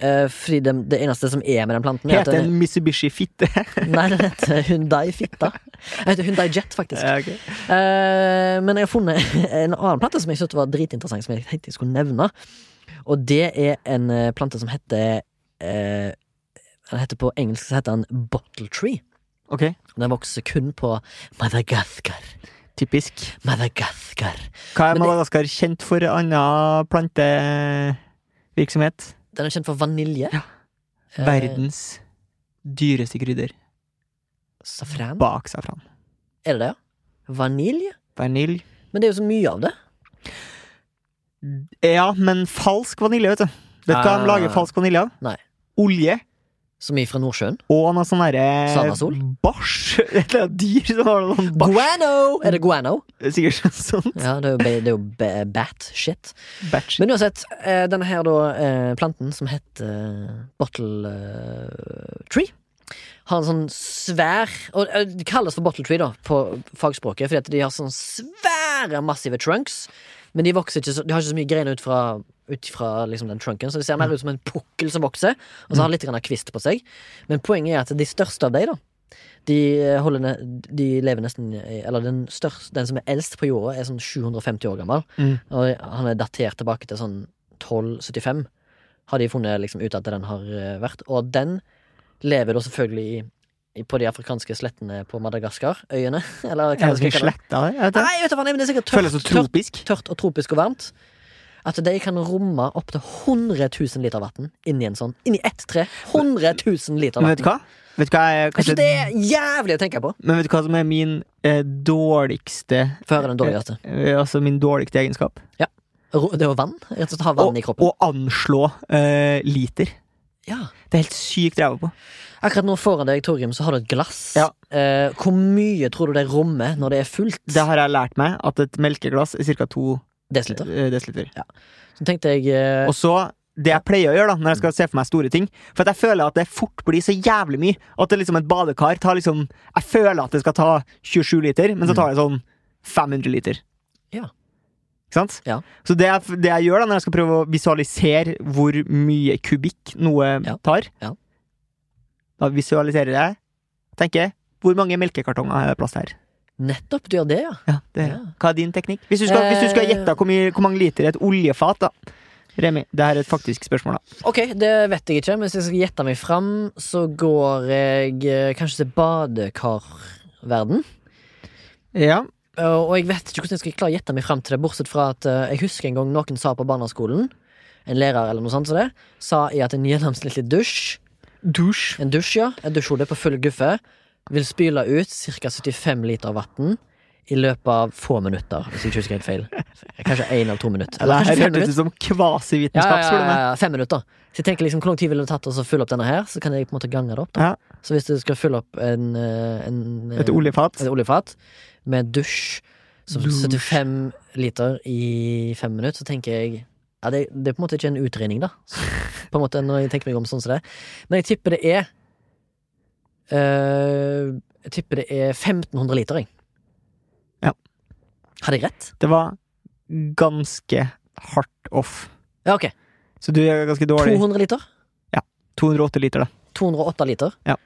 Eh, fordi det, det eneste som er med den planten, er heter den, en Mitsubishi Fitte. [laughs] Nei, den heter Hyundai Fitta. Den heter Hyundai Jet, faktisk. Ja, okay. Eh, men jeg har funnet en annen plante som jeg syntes var dritinteressant, som jeg tenkte jeg skulle nevne. Og det er en eh, plante som heter Den heter På engelsk så heter den bottle tree. Ok. Den vokser kun på Madagaskar. Typisk. Madagaskar. Hva er Madagaskar kjent for annen plantevirksomhet? Den er kjent for vanilje. Ja. Eh, Verdens dyreste krydder Safran. bak safran. Er det det, ja? Vanilje? Vanilje. Men det er jo så mye av det. Ja, men falsk vanilje, vet du. Vet du hva de Ah. lager falsk vanilje av? Nei. Olje. Som er fra Nordsjøen. Og noe sånn derre? Bæsj! [laughs] Et eller annet dyr som har noe sånn bæsj. Guano! Er det guano? Sikkert sånn Ja, det er jo, det er jo ba- bat shit. Men uansett, eh, denne her da, eh, planten som heter eh, bottle tree, har en sånn svær Og det kalles for bottle tree, da, på fagspråket, fordi at de har sånn svære, massive trunks. Men de vokser ikke så, de har ikke så mye greiner ut fra, ut fra liksom den trunken, så de ser mer ut som en pukkel som vokser, og så har litt grann kvist på seg. Men poenget er at de største av dem, da, de, eh, holder, de lever nesten i- Eller den, største, den som er eldst på jorda, er sånn 750 år gammel. Mm. Og han er datert tilbake til sånn 1275. Har de funnet liksom ut at den har eh, vært. Og den lever da selvfølgelig i, på de afrikanske slettene på Madagaskar-øyene. [laughs] Eller hva skal jeg kalle det? Nei, vet du hva, nei, men det er sikkert tørt, tørt, tørt og tropisk og varmt. At de kan romme opptil 100 000 liter vann inni en sånn Inni ett tre. 100 000 liter vann. vet du hva? Vet du hva Jeg kanskje det er jævlig å tenke på. Men vet du hva som er min eh, dårligste Få høre den dårligste. eh, Altså min dårligste egenskap? Ja. Det er vann. Rett og slett ha vann i kroppen. Å anslå eh, liter. Ja. Det er helt sykt ræva på. Akkurat nå foran deg, Torgrim, så har du et glass. Ja. Eh, hvor mye tror du det rommer når det er fullt? Det har jeg lært meg, at et melkeglass er ca. to Desiliter. eh, desiliter. Så tenkte jeg eh, Og så det jeg pleier å gjøre da når jeg skal se for meg store ting For jeg føler at det fort blir så jævlig mye. At det liksom et badekar tar liksom Jeg føler at det skal ta 27 liter, men så tar det sånn 500 liter. Ja. Ja. Så det jeg, det jeg gjør da når jeg skal prøve å visualisere hvor mye kubikk noe Ja. tar, Ja. da visualiserer jeg tenker hvor mange melkekartonger har jeg plass til her? nettopp du gjør det, ja. Ja, det. Hva er din teknikk? Hvis du skal, hvis du skal gjette hvor, mye, hvor mange liter et oljefat, da. Remi, det her er et faktisk spørsmål, da. Ok, det vet jeg ikke, men hvis jeg skal gjette meg fram, så går jeg eh, kanskje til badekarverden. Ja. Og og jeg vet ikke hvordan jeg skal klare å gjette meg fram til det, bortsett fra at eh, jeg husker en gang noen sa på barneskolen, en lærer eller noe sånt som det, sa i at en gjennomsnittlig dusj, Dusj. en dusj, ja, en dusjhode på full guffe, vil spyle ut ca. 75 liter vann i løpet av få minutter, hvis jeg ikke husker helt feil. Kanskje én eller to minutter. Eller Eller fem minutter. ut som Ja, kvasivitenskap, ja, ja, ja, fem minutter. Så jeg tenker liksom, Hvor lang tid ville det tatt å fylle opp denne her? Så kan jeg på en måte gange det opp. da Ja. Så hvis du skal fylle opp en, eh, en eh, Et oljefat. et oljefat med dusj som Dusj. 75 liter i fem minutter, så tenker jeg ja, det, det er på en måte ikke en utregning, da. [laughs] På en måte Når jeg tenker meg om sånn som det. Men jeg tipper det er eh, Jeg tipper det er 1500 liter, jeg. Ja. Hadde jeg rett? Det var ganske hardt off. Ja, ok. Så du er ganske dårlig. 200 liter? Ja. 208 liter, da. 208 liter? Ja.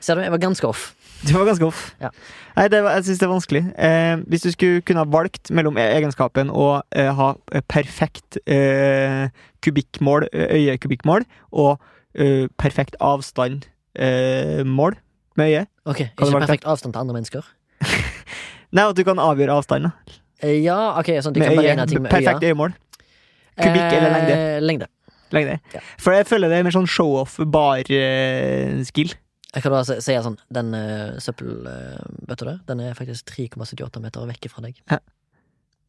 Ser du, jeg var ganske off. Du var ganske off. Ja. Nei, det var, jeg syns det er vanskelig. Eh, hvis du skulle kunne ha valgt mellom e- egenskapen å eh, ha eh, perfekt eh, kubikkmål, øyekubikkmål, og eh, perfekt avstand eh, med øye Ok, Ikke perfekt avstand til andre mennesker? [laughs] Nei, at du kan avgjøre avstand. Eh, Ja, ok, sånn at du Med kan beregne ting med perfekt øya. øyemål. kubikk eller lengde? Lengde. lengde. Lengde. For jeg føler det er mer sånn show-off bar-skill. Jeg kan bare si sånn, den uh, søppelbøtta der, den er faktisk 3,78 meter vekk fra deg. Ja.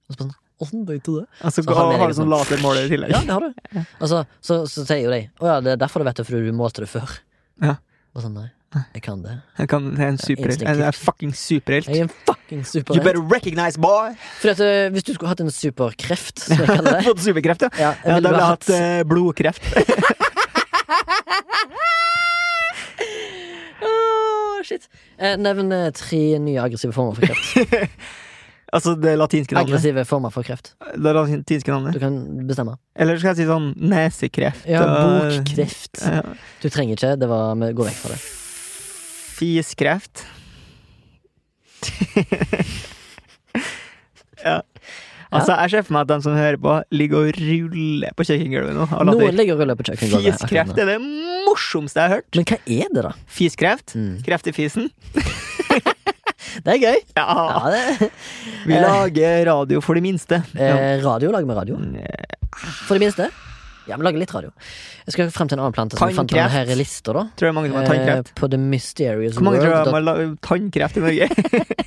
Og så sånn, Åssen vet du det? altså, Så har, har du liksom- sånn lasermåler i tillegg. Ja, det har du. [laughs] Altså, så, så sier jo de Å ja, det er derfor du vet det, fordi du målte det før. Ja. Og sånn, nei. Jeg kan det. Jeg kan, det er en superhelt. Jeg er fucking superhelt. Jeg er en fucking You better recognize, boy! Fordi at eh, Hvis du skulle hatt en superkreft, som jeg kaller [laughs] det Fått superkreft, ja. ja, Ja, da ville jeg hatt uh, eh, blodkreft. [laughs] Åh, shit. Eh, Nevn eh, tre nye aggressive former for kreft. [laughs] altså det latinske navnet. Aggressive former for kreft. Det latinske Du kan bestemme. Eller skal jeg si sånn nesekreft? Ja, bokkreft. Ja. Du trenger ikke. Det var går vekk fra det. Fiskreft. [laughs] ja. Altså, jeg ser for meg at de som hører på, ligger og ruller på kjøkkengulvet nå. Noen ligger og ruller på kjøkkengulvet. Fiskreft er det morsomste jeg har hørt. Men hva er det, da? Fiskreft. Mm. Kreft i fisen. [laughs] Det er gøy. Ja, Ja, det vi lager radio for de minste. Eh, Radio lager vi radio. Eh, For de minste. Ja, vi lager litt radio. Jeg skal frem til en annen plante som fant denne her i lista, da. Tror er mange som har tannkreft. Eh, på The Mysterious Hvor mange tror jeg World. har tannkreft i Norge?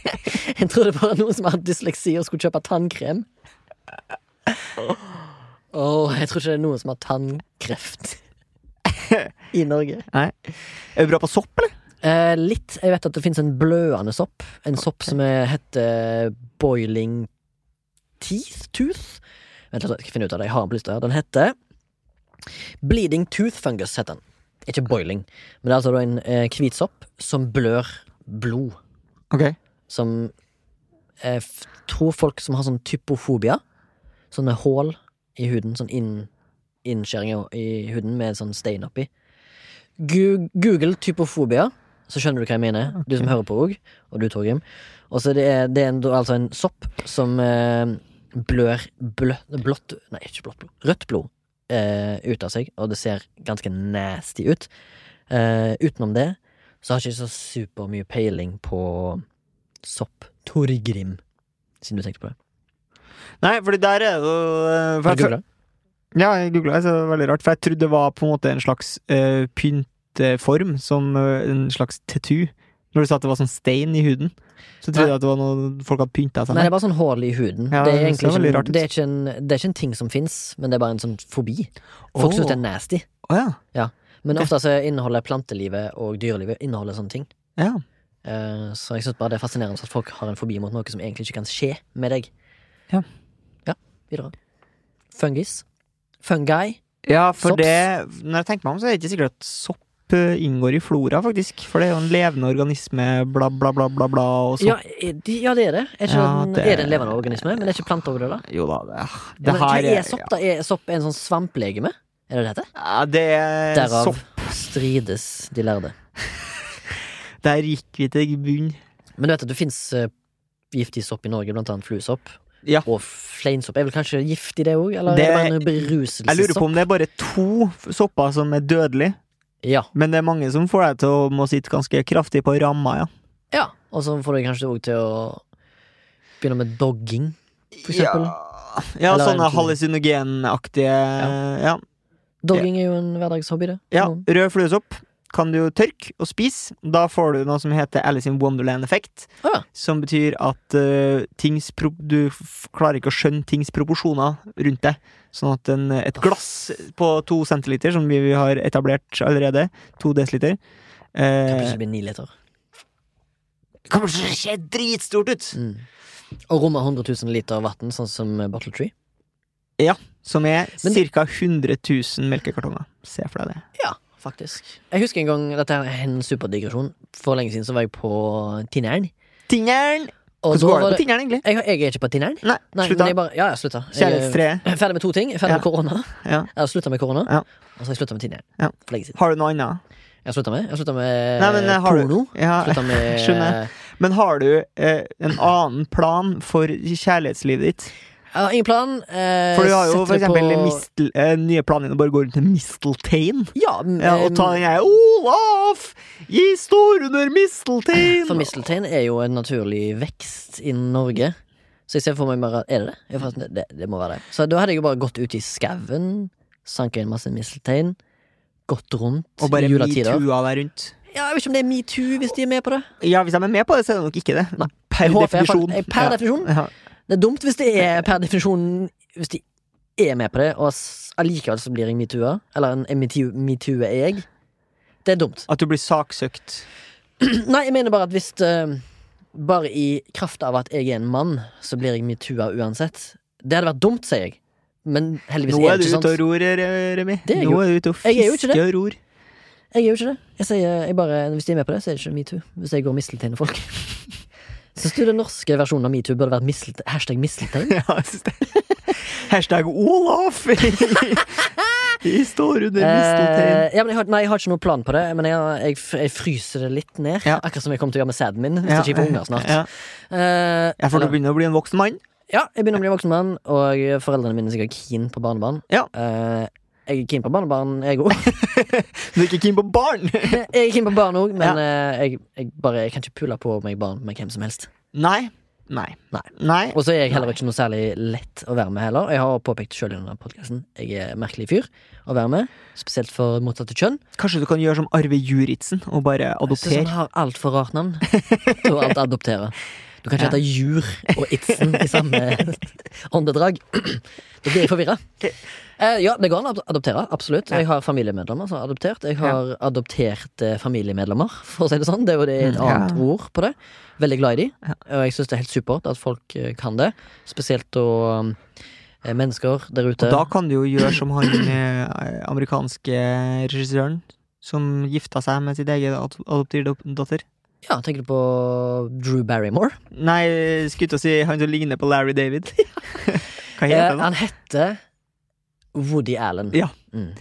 [laughs] Jeg tror det var noen som hadde dysleksi og skulle kjøpe tannkrem. Åh, jeg tror ikke det er noen som har tannkreft [laughs] i Norge. Nei. Er du bra på sopp, eller? Eh, litt. Jeg vet at det finnes en blødende sopp. En sopp som er, heter boiling teeth? Tooth? Vent jeg skal finne ut av det. Jeg har den på lista. Den heter bleeding tooth fungus. heter den. Ikke boiling, men det er altså en eh, hvit sopp som blør blod. Okay. Som jeg f tror folk som har sånn typofobia, sånne hull i huden, sånn inn, innskjæringer i huden med sånn stein oppi. Gu- Google typofobia, så skjønner du hva jeg mener. Du som hører på òg, og du, Torgrim. Og så det er, det er en, altså en sopp som eh, blør blø, blått Nei, ikke blått blod. Rødt blod eh, ut av seg, og det ser ganske nasty ut. Eh, utenom det så har jeg ikke så supermye peiling på sopp. Torgrim, siden du tenkte på det. Nei, fordi der er det eh, Har du googlet? Ja, jeg googla så det var veldig rart. For jeg trodde det var på en måte en slags uh, pynteform, som uh, en slags tattoo. Når du sa at det var sånn stein i huden, så trodde jeg at det var noe folk hadde pynta seg Nei, det er bare sånn hull i huden. Ja, det, er det egentlig ikke, det, er ikke en, det er ikke en ting som fins, men det er bare en sånn fobi. Folk oh. synes det er nasty. Oh, ja. Men ofte så inneholder plantelivet og dyrelivet inneholder sånne ting. ja. Eh, så jeg synes bare det er fascinerende at folk har en fobi mot noe som egentlig ikke kan skje med deg. Ja. Ja, videre. Fungis. Fungi. Ja, for Sops. det Når jeg tenker meg om, så er det ikke sikkert at sopp inngår i flora, faktisk. For det er jo en levende organisme, bla, bla, bla, bla, bla, Ja, er de- ja, det er det. Er, Ja, den, det- er det en levende organisme? Men det er ikke planter over det, da? Jo da, det, Ja, men her er sopp, da? Er sopp en sånn svamplegeme? Er det det heter? Ja, det er Derav sopp. strides de lærde. [laughs] Der gikk vi til bunn. Men du vet at det fins giftig sopp i Norge, blant annet fluesopp. Ja. Og fleinsopp. Er vel kanskje giftig, det òg? Eller Det- er det bare en Jeg lurer på om det er bare to sopper som er dødelige. Ja. Men det er mange som får deg til å må sitte ganske kraftig på ramma, ja. ja. Og så får du kanskje òg til å begynne med dogging, for eksempel. Ja, ja sånne en- hallusinogenaktige ja. Dogging er jo en hverdagshobby, det. ja. Rød fluesopp kan du tørke og spise. Da får du noe som heter Alice in Wonderland-effekt. Ja. Som betyr at uh, du klarer ikke å skjønne tings proporsjoner rundt deg. Sånn at en, et glass på to centiliter, som vi har etablert allerede, to desiliter Kan eh, plutselig bli ni liter. Kommer til å se dritstort ut! Mm. Og rommet 100 000 liter vann, sånn som Bottle Tree. Som er ca. 100 000 melkekartonger. Se for deg det. Ja, faktisk. Jeg husker en gang Dette er en superdigresjon. For lenge siden så var jeg på Tinneren. Tinneren! Hvordan går det var på Tinneren, egentlig? Jeg, jeg er ikke på Tinneren. Nei, Nei, slutta. bare, ja, jeg slutta. Jeg er ferdig med to ting. Er ferdig Ja. med korona. Ja. Jeg har slutta med korona, Ja. og så har jeg slutta med Tinneren. Ja. For lenge siden. Har du noe annet? Jeg har slutta med, jeg har sluttet med Nei, men, eh, har du- porno. Ja, [laughs] med skjønner. Men har du eh, en annen plan for kjærlighetslivet ditt? Jeg har ingen plan. Eh, For du har jo for eksempel mistel, eh, nye planer om å bare gå rundt til misteltein. Ja, men, Ja, og ta den jeg Olaf! Gi står under misteltein! For misteltein er jo en naturlig vekst i Norge. Så jeg ser for meg bare Er det det? Fast, det, det må være det. Så da hadde jeg jo bare gått ut i skauen, sanket inn masse misteltein, gått rundt Og bare metoo-a deg rundt. Ja, jeg vet ikke om det er metoo hvis de er med på det. Ja, hvis de er med på det, så er det nok ikke det. Nei. Per Jeg jeg definisjon. fakt- Per definisjon. Ja. Det er dumt hvis det er per definisjon Hvis de er med på det, og allikevel så blir jeg metoo-a. Eller en en metoo- metoo-er jeg. Det er dumt. At du blir saksøkt. [clears throat] Nei, jeg mener bare at hvis uh, Bare i kraft av at jeg er en mann, så blir jeg metoo-a uansett. Det hadde vært dumt, sier jeg. Men heldigvis Nå er er det du ute og sant. ror, Remi. Er Nå er du ute og er ikke fisker og ror. Jeg er jo ikke det. Jeg sier, jeg bare, hvis de er med på det, så er det ikke metoo. Hvis jeg går og mistelteiner folk. [laughs] Syns du den norske versjonen av metoo burde vært mislet, hashtag misteltein? [laughs] Ja. Hashtag Olaf! Vi står under misteltein. Eh, ja, men jeg har, nei, jeg har ikke noen plan på det, men jeg, jeg, jeg fryser det litt ned. Ja. Akkurat som jeg kommer til å gjøre med sæden min, hvis Ja, jeg ikke får unger snart. Ja. Eh, ja, for du begynner å bli en voksen mann. ja, jeg begynner å bli en voksen mann, og foreldrene mine er sikkert keen på barnebarn. Ja. Eh, Jeg er keen på barnebarn, jeg òg. [laughs] Du er ikke keen på barn? [laughs] Jeg er keen på barn òg, men eh, jeg, jeg, bare, jeg kan ikke pule på meg barn med hvem som helst. Nei. Nei. Nei. Nei. Og så er jeg heller ikke noe særlig lett å være med heller. Jeg har påpekt sjøl i denne podkasten jeg er en merkelig fyr å være med. Spesielt for motsatte kjønn. Kanskje du kan gjøre som Arve Juritzen og bare adoptere? han har altfor rart navn [laughs] å alt adoptere. Du kan ikke hete Jur og Itzen i samme [laughs] åndedrag. Da blir jeg forvirra. Eh, ja, det går an å ad- adoptere. Absolutt. Jeg har familiemedlemmer som har adoptert. Jeg har adopterte familiemedlemmer, for å si det sånn. Det er jo det et annet ja. ord på det. Veldig glad i de. Og jeg syns det er helt supert at folk eh, kan det. Spesielt da eh, mennesker der ute. Og da kan du jo gjøre som han eh, amerikanske regissøren som gifta seg med sitt eget ad- adoptivdatter. Ja, tenker du på Drew Barrymore? Nei, skulle til å si han som ligner på Larry David. [laughs] Hva Eh, heter han? han heter Woody Allen. Ja. Mm.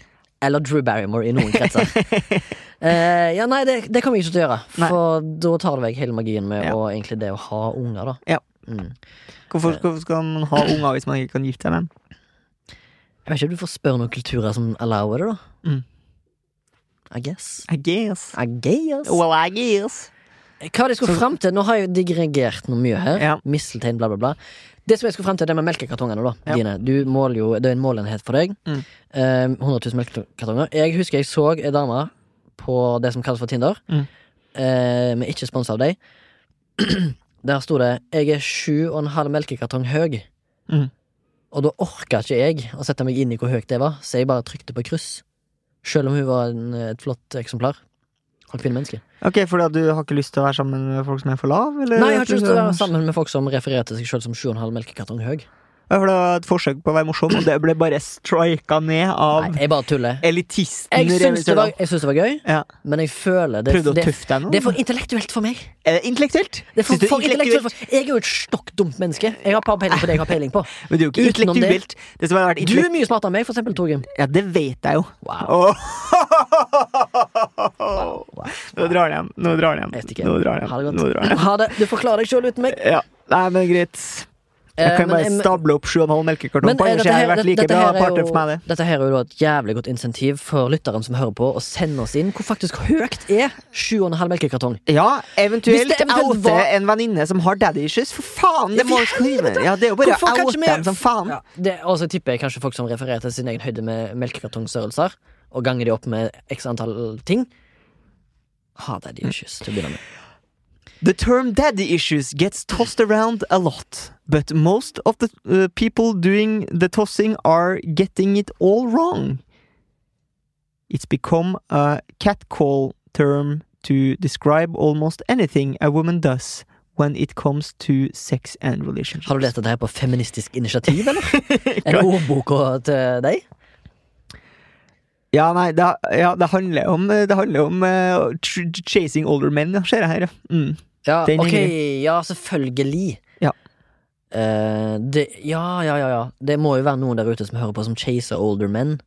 Eller Drew Barrymore i noen kretser. [laughs] Eh, ja, nei, det, det kommer jeg ikke til å gjøre. Nei. For da tar det vekk hele magien med Ja. å, egentlig det å ha unger, da. Ja. Mm. Hvorfor skal, skal man ha unger hvis man ikke kan gifte seg med dem? Jeg vet ikke om du får spørre noen kulturer som allower det, da. Mm. I guess. I guess. I guess. Well, I guess. Hva de skulle fram til Nå har jeg jo digregert noe mye her. Ja. Misteltein, bla, bla, bla. Det som jeg skulle frem til, det med melkekartongene. da Ja. Dine. Du måler jo, Det er en målenhet for deg. Mm. Eh, 100 000 melkekartonger. Jeg husker jeg så ei dame på det som kalles for Tinder. Mm. Eh, men ikke sponsa av deg. [clears throat] Der sto det 'Jeg er sju og en halv melkekartong høy'. Mm. Og da orka ikke jeg å sette meg inn i hvor høyt det var, så jeg bare trykte på kryss. Selv om hun var en, et flott eksemplar. Av kvinnemenneske. Ok, at du har ikke lyst til å være sammen med folk som er for lav? Eller? Nei, jeg har ikke lyst til å være sammen med folk som refererer til seg sjøl som 7,5 melkekartong høy. For det var et forsøk på å være morsom, og det ble bare strika ned av Nei, jeg bare tuller. elitisten. Jeg syns det, det var gøy, Ja. men jeg føler det Prøvde å tøffe deg nå? det er for intellektuelt for meg. Det intellektuelt? Det er for, for intellektuelt for, Jeg er jo et stokk dumt menneske. Jeg har peiling på det jeg har peiling på. [laughs] Men det er jo ikke Utenom intellektuelt. Det Det Du er mye smartere enn meg, for eksempel, Torgrim. Ja, det vet jeg jo. Wow. Drar han hjem. Nå drar han hjem. Nå drar han hjem. godt. Nå drar han hjem. Ha det. Du forklarer deg sjøl uten meg. Ja. Nei, men greit. Jeg Eh, kan men- bare stable opp 7,5 melkekartong på eh, dette her, vært like dette bra er partner for meg, jo, det. dette her er jo da et jævlig godt insentiv for lytteren som hører på, å sende oss inn hvor faktisk høyt er 7,5 melkekartong. Ja, eventuelt, oute var- en venninne som har daddy issues. For faen, det må Ja, skrive! Ja, det er jo bare å oute dem som faen. Ja, og så tipper jeg kanskje folk som refererer til sin egen høyde med melkekartongstørrelser, og ganger de opp med x antall ting, Ha daddy issues til å begynne med. The term daddy issues gets tossed around a lot, but most of the uh, people doing the tossing are getting it all wrong. It's become a catcall term to describe almost anything a woman does when it comes to sex and relationships. Har du lest dette her på Feministisk initiativ, eller? [laughs] Er det ordboka til deg? Ja, nei, det, ja, det handler om, det handler om uh, chasing older men, ser jeg her. Mm. Ja, Den ok, ja, selvfølgelig. Ja. Eh, det, ja, ja, ja, ja. Det må jo være noen der ute som hører på som chaser older men.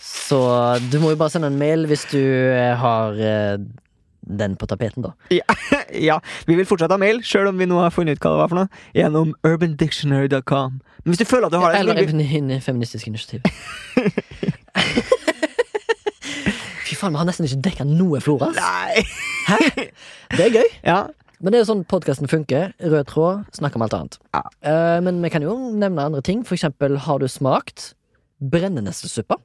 Så du må jo bare sende en mail hvis du eh, har eh, den på tapeten, da. ja, [laughs] vi vil fortsatt ha mail, sjøl om vi nå har funnet ut hva det var for noe, gjennom urbandictionary.com. Men hvis du føler at du har det, Eller Feministisk initiativ. [laughs] Faen, vi har nesten ikke dekka noe flora. Nei. Hæ? Det er gøy. [laughs] Ja, Men det er jo sånn podkasten funker. Rød tråd, snakk om alt annet. Ja. Eh, men vi kan jo nevne andre ting. For eksempel, har du smakt brenneneslesuppe?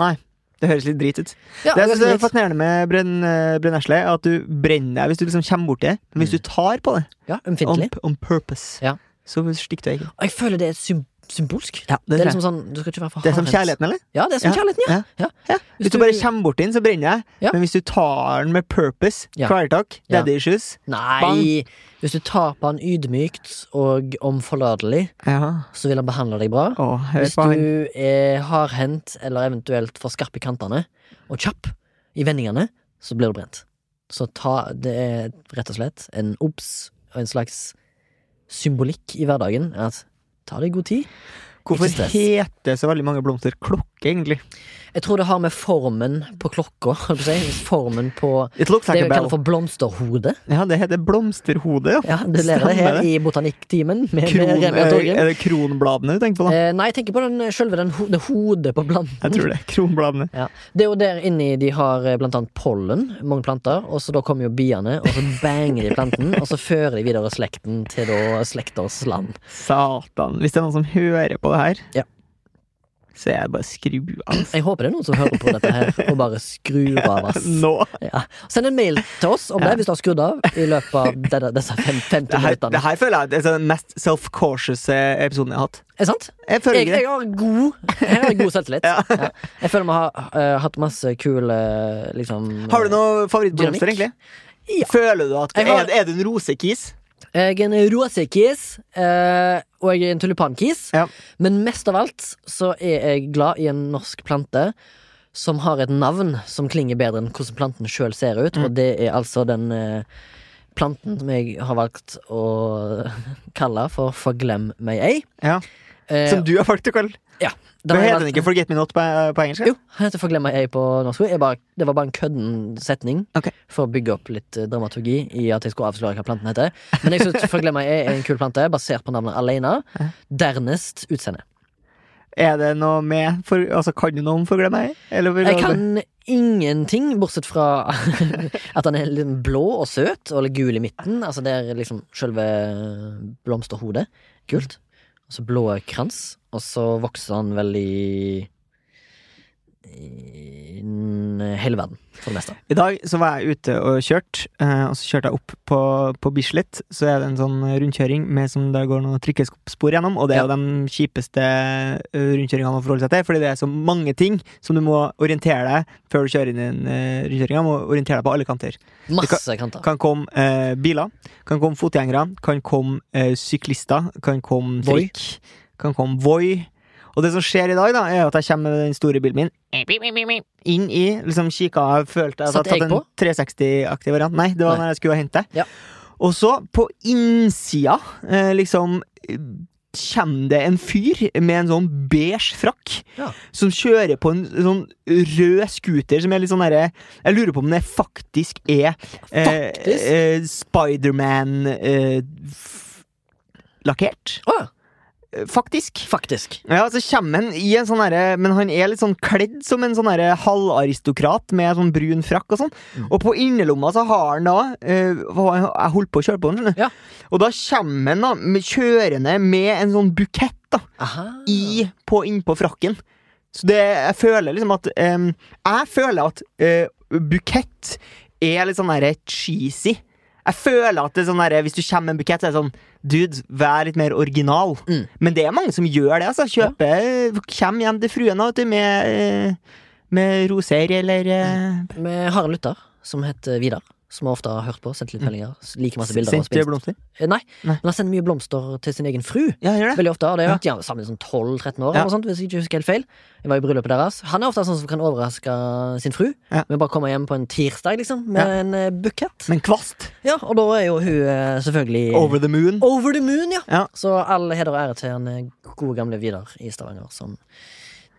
nei. Det høres litt drit ut. Ja, det jeg synes er fascinerende med brenn, eh, brennesle, at du brenner deg hvis du liksom kommer borti det. Men hvis du tar på det, ja, on, on purpose, Ja. så stikker du ikke. Og jeg føler det er sym symbolsk. Ja, Det det, er liksom sånn, du skal ikke være for det er som kjærligheten, eller? Ja, det er som Ja, kjærligheten, ja. ja. Hvis du bare kommer bort inn, så brenner jeg. Ja. Men hvis du tar den med purpose, Ja. kvelertak, daddy issues Nei, hvis du tar på han ydmykt og omforlatelig, Ja. så vil han behandle deg bra. Å, Hvis du er hardhendt eller eventuelt for skarp i kantene og kjapp i vendingene, så blir du brent. Så ta, det er rett og slett en obs og en slags symbolikk i hverdagen. At ta deg god tid. Hvorfor heter så veldig mange blomster klokke, egentlig? Jeg tror det har med formen på klokka. Formen på det vi kaller for blomsterhode. Ja, det heter blomsterhode, ja. Ja, Du lærer det her i botanikktimen er, er det kronbladene du tenker på, da? Eh, nei, jeg tenker på den, selve den, ho- det hodet på planten. Jeg tror det. Kronbladene. Ja. Det er jo der inni de har eh, blant annet pollen, mange planter, og så da kommer jo biene, og så banger de planten, og så fører de videre slekten til da slekters land. Satan. Hvis det er noen som hører på det her, Ja. Så jeg bare skrur av. [clears throat] Jeg håper det er noen som hører på dette her, og bare skrur av oss. [laughs] Nå! Ja. Send en mail til oss om det, hvis du har skrudd av i løpet av denne, disse fem, 50 Det her, det her føler jeg er den mest self-cautious eh, episoden jeg har hatt. Er sant? Jeg Jeg, jeg har god Jeg har god selvtillit. [laughs] Ja. Ja. Jeg føler vi har uh, hatt masse kule liksom Har du noe favorittblomster, egentlig? Ja. Føler du at har- er, er du en rosekis? Jeg er en rosekis, eh, og jeg er en tulipankis. Ja. Men mest av alt så er jeg glad i en norsk plante som har et navn som klinger bedre enn hvordan planten sjøl ser ut, Mm. og det er altså den eh, planten som jeg har valgt å [laughs] kalle for Forglem meg ei. Ja. Eh, Som du har valgt å kalle ja, har heter den ikke Forget Me Not på, på engelsk? Jo, han heter Forglem meg ei på norsk. Bare, det var bare en kødden setning okay. for å bygge opp litt eh, dramaturgi i at jeg skulle avsløre hva planten heter. Men jeg syns Forglem meg ei er en kul plante, basert på navnet alene. Dernest utseende. Er det noe med for, Altså, Kan du noe om Forglem meg? Eller vil Jeg kan ingenting, bortsett fra [laughs] at han er litt blå og søt, og litt gul i midten. Altså Det er liksom selve blomsterhodet. Gult. Og så blå krans. Og så vokser han vel i i n- hele verden, for det meste. I dag så var jeg ute og kjørt, eh, og så kjørte jeg opp på, på Bislett. Så er det en sånn rundkjøring med som det går noen trikkespor gjennom, og det er jo de kjipeste eh, rundkjøringene å forholde seg til, fordi det er så mange ting som du må orientere deg før du kjører inn i den eh. Du må orientere deg på alle kanter. Masse kanter. Kan komme eh, biler, kan komme fotgjengere, kan komme eh, syklister, kan komme Voi. trikk, kan komme Voi. Og det som skjer i dag, da, er at jeg kommer med den store bilen min inn i liksom kikka Jeg følte jeg hadde tatt en 360-aktig variant. Nei, det var når jeg skulle hente. Ja. Og så, på innsida, eh, liksom eh, Kommer det en fyr med en sånn beige frakk Ja. som kjører på en sånn rød scooter som er litt sånn derre Jeg lurer på om det faktisk er eh, Faktisk? eh, Spiderman eh, lakkert. Å ja, Eh, Faktisk. faktisk. Ja, så kommer han i en sånn herre Men han er litt sånn kledd som en sånn herre halvaristokrat med sånn brun frakk og sånn. Mm. Og på innerlomma så har han da eh, Jeg holdt på å kjøre på den. Ja. Og da kommer han da med, kjørende med en sånn bukett da Aha. i på, innpå frakken. Så det, jeg føler liksom at em, Jeg føler at eh, bukett er litt sånn herre cheesy. Jeg føler at det er sånn der, hvis du kommer med en bukett, så er det sånn Dude, vær litt mer original. Mm. Men det er mange som gjør det. altså Kjøper Kjem hjem til fruen du, med, eh, med roser eller eh, Vi har en som heter Vidar. Som jeg ofte har hørt på, sendt litt meldinger. Like masse bilder. av oss Sendt på blomster. Eh, Nei, Nei. men han sender mye blomster til sin egen fru. Ja, gjør det. Veldig ofte, og det har vært ja, sammen i sånn 12-13 år, Ja. eller sånt, hvis jeg ikke husker helt feil. Jeg var i bryllupet deres. Han er ofte sånn som kan overraske sin fru Ja. med bare komme hjem på en tirsdag, liksom, med Ja. en bukett. Med en kvast. Ja, og da er jo hun eh, selvfølgelig Over the moon. Over the moon, ja. Ja. Så all heder og ære til en god gamle Vidar i Stavanger, som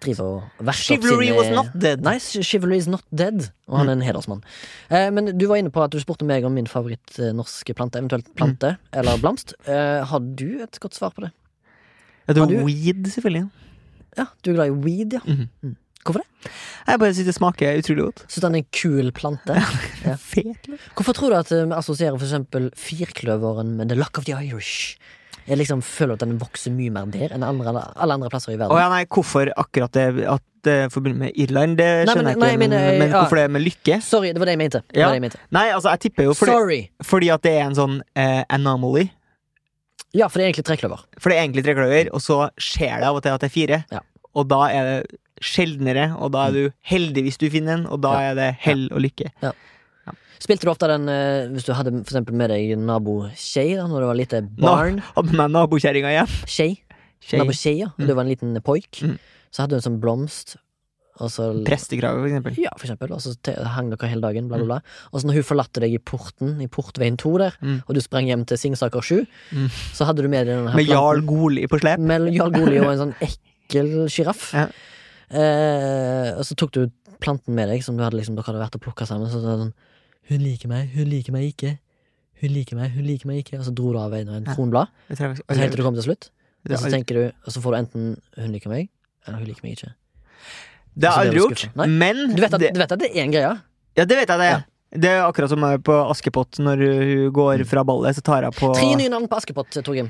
driver og verser opp Chivalry sin, was eh, not dead. Nei, chivalry is not dead. Og han er en hedersmann. Eh, men du var inne på at du spurte meg om min favoritt eh, plante, eventuelt plante eller blomst. Eh, har du et godt svar på det? Ja, det du- weed, selvfølgelig. Ja, du er glad i weed, ja. Mm Mm. Hvorfor det? Jeg bare synes det smaker utrolig godt. Syns den er en kul plante. [laughs] Ja. Hvorfor tror du at eh, vi assosierer eksempel firkløveren med The Luck of the Irish? Jeg liksom føler at den vokser mye mer der enn andre, alle andre plasser i verden. verden. ja, nei, hvorfor akkurat det At det er forbundet med Irland, det Nei, skjønner men- jeg ikke. nei, Men, men, men ja. hvorfor det er med lykke? Sorry, det var det jeg mente. Det Ja. det jeg mente. Nei, altså, jeg tipper jo fordi, Sorry! fordi at det er en sånn eh, anomaly. Ja, for det er egentlig trekløver. For det er egentlig trekløver, og så skjer det av og til at det er fire. Ja. Og da er det sjeldnere, og da er du heldig hvis du finner en, og da Ja. er det hell og lykke. Spilte du ofte den eh, hvis du hadde for eksempel med deg nabo-skje da når du var lite barn? Hadde med nabokjerringa hjem. Skje? Skje. Nabo-skje, ja. Mm. Du var en liten poik. Mm. Så hadde du en sånn blomst, så Prestekrage, for eksempel. Ja, for eksempel. Og så hang dere hele dagen, bla, bla, bla. Og så når hun forlatte deg i porten, i portveien 2 der, Mm. og du sprang hjem til Singsaker 7, Mm. så hadde du med deg denne her Med Jarl. Goli på slep. Med Jarl Goli og en sånn [laughs] ekkel sjiraff. Ja. Eh, og så tok du planten med deg, som du hadde liksom, dere hadde vært og plukka sammen. Så det sånn Hun liker meg, hun liker meg ikke. Hun liker meg, hun liker meg ikke. Og så dro du av en, en kronblad, og så helt til du kom til slutt. Og så tenker du, og så får du enten hun liker meg, eller hun liker meg ikke. det har jeg aldri gjort, men Du vet at det, du vet at det er en greie? Ja, det vet jeg, det. Ja. Det er akkurat som på Askepott, når hun går fra ballet, så tar hun på Tre nye navn på Askepott, Torgrim.